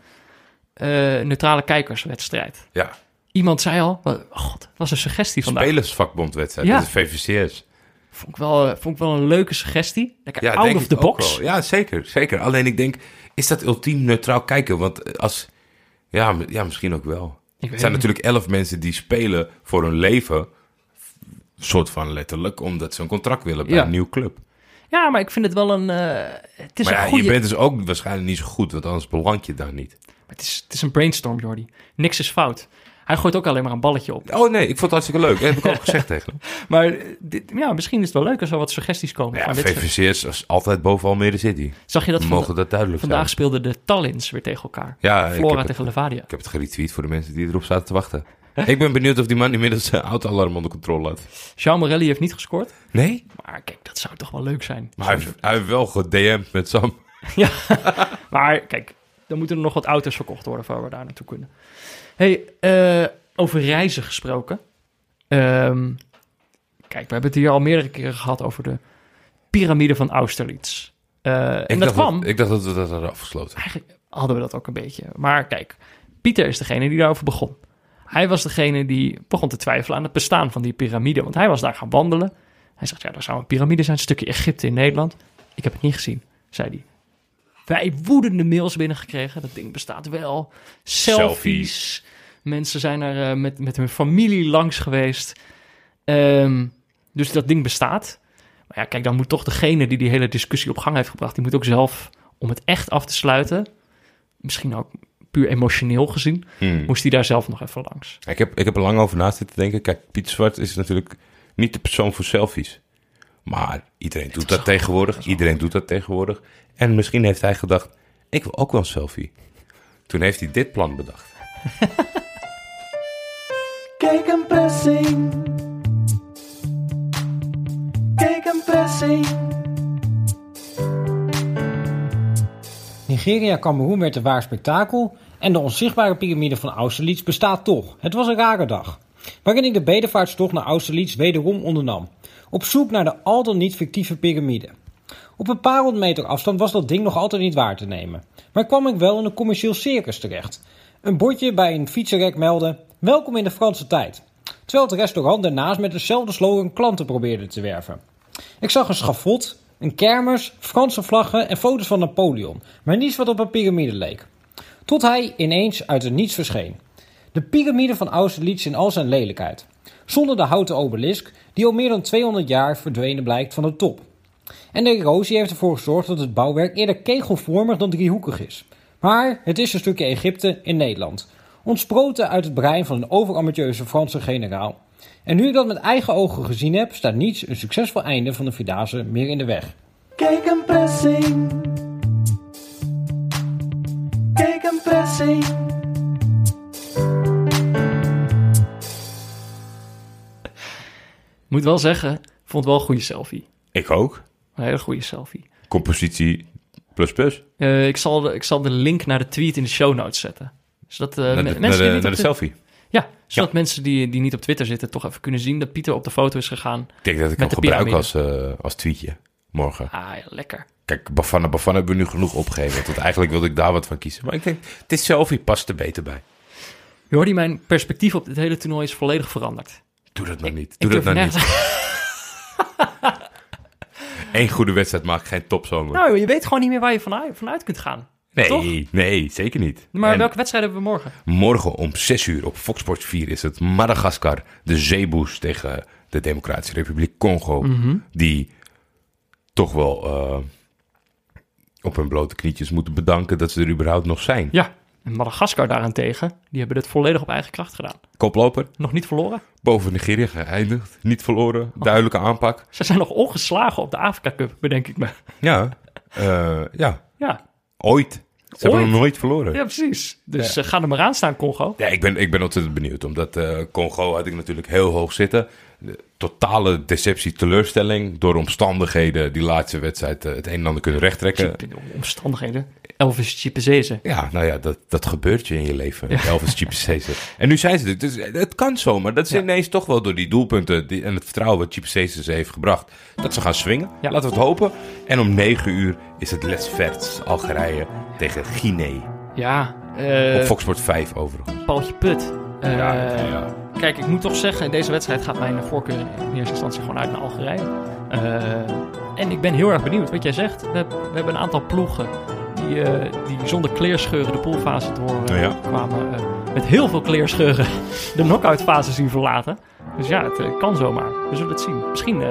eh, neutrale kijkerswedstrijd. Ja. Iemand zei al, oh god, dat was een suggestie vandaag. Spelersvakbondwedstrijd. Ja. Dat is VVCS. Vond ik, wel, eh, vond ik wel een leuke suggestie. Lekker Ja, out of the box. Ja, zeker, zeker. Alleen ik denk, is dat ultiem neutraal kijken? Want als... Ja, ja misschien ook wel. Er zijn natuurlijk elf mensen die spelen voor hun leven. Soort van letterlijk, omdat ze een contract willen bij Ja. een nieuw club. Ja, maar ik vind het wel een... eh, het is Maar een ja, goede... je bent dus ook waarschijnlijk niet zo goed, want anders beland je daar niet. Het, is, het is een brainstorm, Jordi. Niks is fout. Hij gooit ook alleen maar een balletje op. Oh nee, ik vond het hartstikke leuk. Dat heb ik ook gezegd tegen hem. Maar dit, ja, misschien is het wel leuk als er wat suggesties komen. Ja, van dit VVCS is altijd boven Almere City. Zag je dat mogen dat duidelijk vandaag zijn. speelden de Tallins weer tegen elkaar? Ja, Flora tegen het, Levadia. ik heb het geretweet voor de mensen die erop zaten te wachten. ik ben benieuwd of die man inmiddels zijn auto-alarm onder controle had. Jean Morelli heeft niet gescoord. Nee? Maar kijk, dat zou toch wel leuk zijn. Maar hij, heeft- hij heeft wel gedM'd met Sam. Ja, maar kijk, dan moeten er nog wat auto's verkocht worden voor we daar naartoe kunnen. Hey, eh, over reizen gesproken. Ehm, kijk, we hebben het hier al meerdere keren gehad over de piramide van Austerlitz. Eh, en dat kwam, ik dacht dat we dat hadden afgesloten. eigenlijk hadden we dat ook een beetje. Maar kijk, Pieter is degene die daarover begon. Hij was degene die begon te twijfelen aan het bestaan van die piramide. Want hij was daar gaan wandelen. Hij zegt, ja, er zou een piramide zijn, een stukje Egypte in Nederland. Ik heb het niet gezien, zei hij. Wij woedende mails binnengekregen. Dat ding bestaat wel. Selfies. Mensen zijn er eh, met, met hun familie langs geweest. Ehm, dus dat ding bestaat. Maar ja, kijk, dan moet toch degene die die hele discussie op gang heeft gebracht... die moet ook zelf, om het echt af te sluiten... misschien ook puur emotioneel gezien, Hmm. moest hij daar zelf nog even langs. Ik heb, ik heb er lang over na zitten denken. Kijk, Pieter Zwart is natuurlijk niet de persoon voor selfies. Maar iedereen doet dat tegenwoordig. Iedereen doet dat tegenwoordig. En misschien heeft hij gedacht, ik wil ook wel een selfie. Toen heeft hij dit plan bedacht. Kijk een pressing. Kijk een pressing. Nigeria-Cameroen werd een waar spektakel en de onzichtbare piramide van Austerlitz bestaat toch. Het was een rare dag, waarin ik de bedevaartstocht naar Austerlitz wederom ondernam, op zoek naar de al dan niet fictieve piramide. Op een paar honderd meter afstand was dat ding nog altijd niet waar te nemen, maar kwam ik wel in een commercieel circus terecht. Een bordje bij een fietsenrek meldde, welkom in de Franse tijd. Terwijl het restaurant daarnaast met dezelfde slogan klanten probeerde te werven. Ik zag een schafot, een kermis, Franse vlaggen en foto's van Napoleon, maar niets wat op een piramide leek. Tot hij ineens uit het niets verscheen. De piramide van Austerlitz in al zijn lelijkheid. Zonder de houten obelisk, die al meer dan 200 jaar verdwenen blijkt van de top. En de erosie heeft ervoor gezorgd dat het bouwwerk eerder kegelvormig dan driehoekig is. Maar het is een stukje Egypte in Nederland. Ontsproten uit het brein van een overambitieuze Franse generaal. En nu ik dat met eigen ogen gezien heb, staat niets een succesvol einde van de Vierdaagse meer in de weg. Kijk een pressing. Kijk een pressing. Moet wel zeggen, vond wel een goede selfie. Ik ook. Een hele goede selfie. Compositie plus plus. Eh, ik, zal de, ik zal de link naar de tweet in de show notes zetten. Zodat eh, naar me- de, naar mensen de, die niet naar de selfie. Ja, zodat mensen die, die niet op Twitter zitten toch even kunnen zien dat Pieter op de foto is gegaan. Ik denk dat ik hem de gebruik als, eh, als tweetje morgen. Ah, ja, lekker. Kijk, Bafana Bafana hebben we nu genoeg opgegeven. Want eigenlijk wilde ik daar wat van kiezen. Maar ik denk, dit selfie past er beter bij. Jordi, mijn perspectief op dit hele toernooi is volledig veranderd. Doe dat nou niet. Doe dat nou niet. Eén goede wedstrijd maakt geen topzomer. Nou, je weet gewoon niet meer waar je vanuit, vanuit kunt gaan. toch? nee, nee, zeker niet. Maar En welke wedstrijd hebben we morgen? Morgen om 6 uur op Fox Sports 4 is het Madagaskar, de zeeboes tegen de Democratische Republiek Congo. Mhm. Die toch wel eh, op hun blote knietjes moeten bedanken dat ze er überhaupt nog zijn. Ja, en Madagaskar daarentegen, die hebben het volledig op eigen kracht gedaan. Koploper, Nog niet verloren. boven Nigeria geëindigd, niet verloren, Oh. duidelijke aanpak. Ze zijn nog ongeslagen op de Afrika Cup, bedenk ik me. Ja, eh, ja, Ja, ooit. Ze hebben nog nooit verloren. ja precies. Dus eh, ga er maar aan staan, Congo. Ja, ik ben, ik ben ontzettend benieuwd. Omdat eh, Congo had ik natuurlijk heel hoog zitten. De totale deceptie, teleurstelling. Door omstandigheden die laatste wedstrijd het een en ander kunnen rechttrekken. De omstandigheden. Elvis Chipezeze. Ja, nou ja, dat, dat gebeurt je in je leven. Elvis Chipsese. En nu zijn ze er. Dus het kan zomaar. Dat is Ja. ineens toch wel door die doelpunten die, en het vertrouwen wat Chipsese ze heeft gebracht. Dat ze gaan swingen. Ja. Laten we het hopen. En om negen uur is het Les Verts, Algerije tegen Guinea. Ja, eh Op Fox Sport 5 overigens. Paultje Put. Eh, Ja, ja. Kijk, ik moet toch zeggen, deze wedstrijd gaat mijn voorkeur in eerste instantie gewoon uit naar Algerije. Eh, en ik ben heel erg benieuwd wat jij zegt. We, we hebben een aantal ploegen die, eh, die zonder kleerscheuren de poolfase door eh, Ja. kwamen. eh, met heel veel kleerscheuren de knock-out fase zien verlaten. Dus ja, het eh, kan zomaar. We zullen het zien. Misschien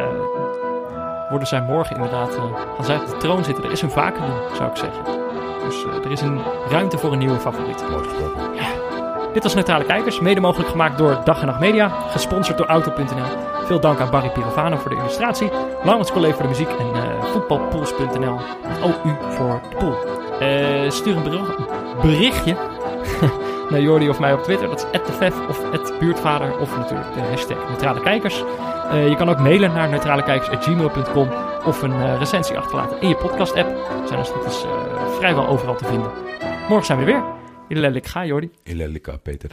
worden zij morgen inderdaad, gaan zij op de troon zitten. Er is een vacuüm, zou ik zeggen. Dus er is een ruimte voor een nieuwe favoriet. Mooi gesproken. Dit was Neutrale Kijkers, mede mogelijk gemaakt door Dag en Nacht Media, gesponsord door Auto.nl. Veel dank aan Barry Pirovano voor de illustratie, Laurens Collee voor de muziek en eh voetbalpools.nl OU voor de pool. Eh, stuur een bericht- berichtje naar Jordi of mij op Twitter, dat is @defef of @buurtvader of natuurlijk de hashtag Neutrale Kijkers. Eh, je kan ook mailen naar neutralekijkers.gmail.com of een eh, recensie achterlaten in je podcast app. We zijn als het is vrijwel overal te vinden. Morgen zijn we weer. Ilellik ga Jordi. Ilelika, Peter.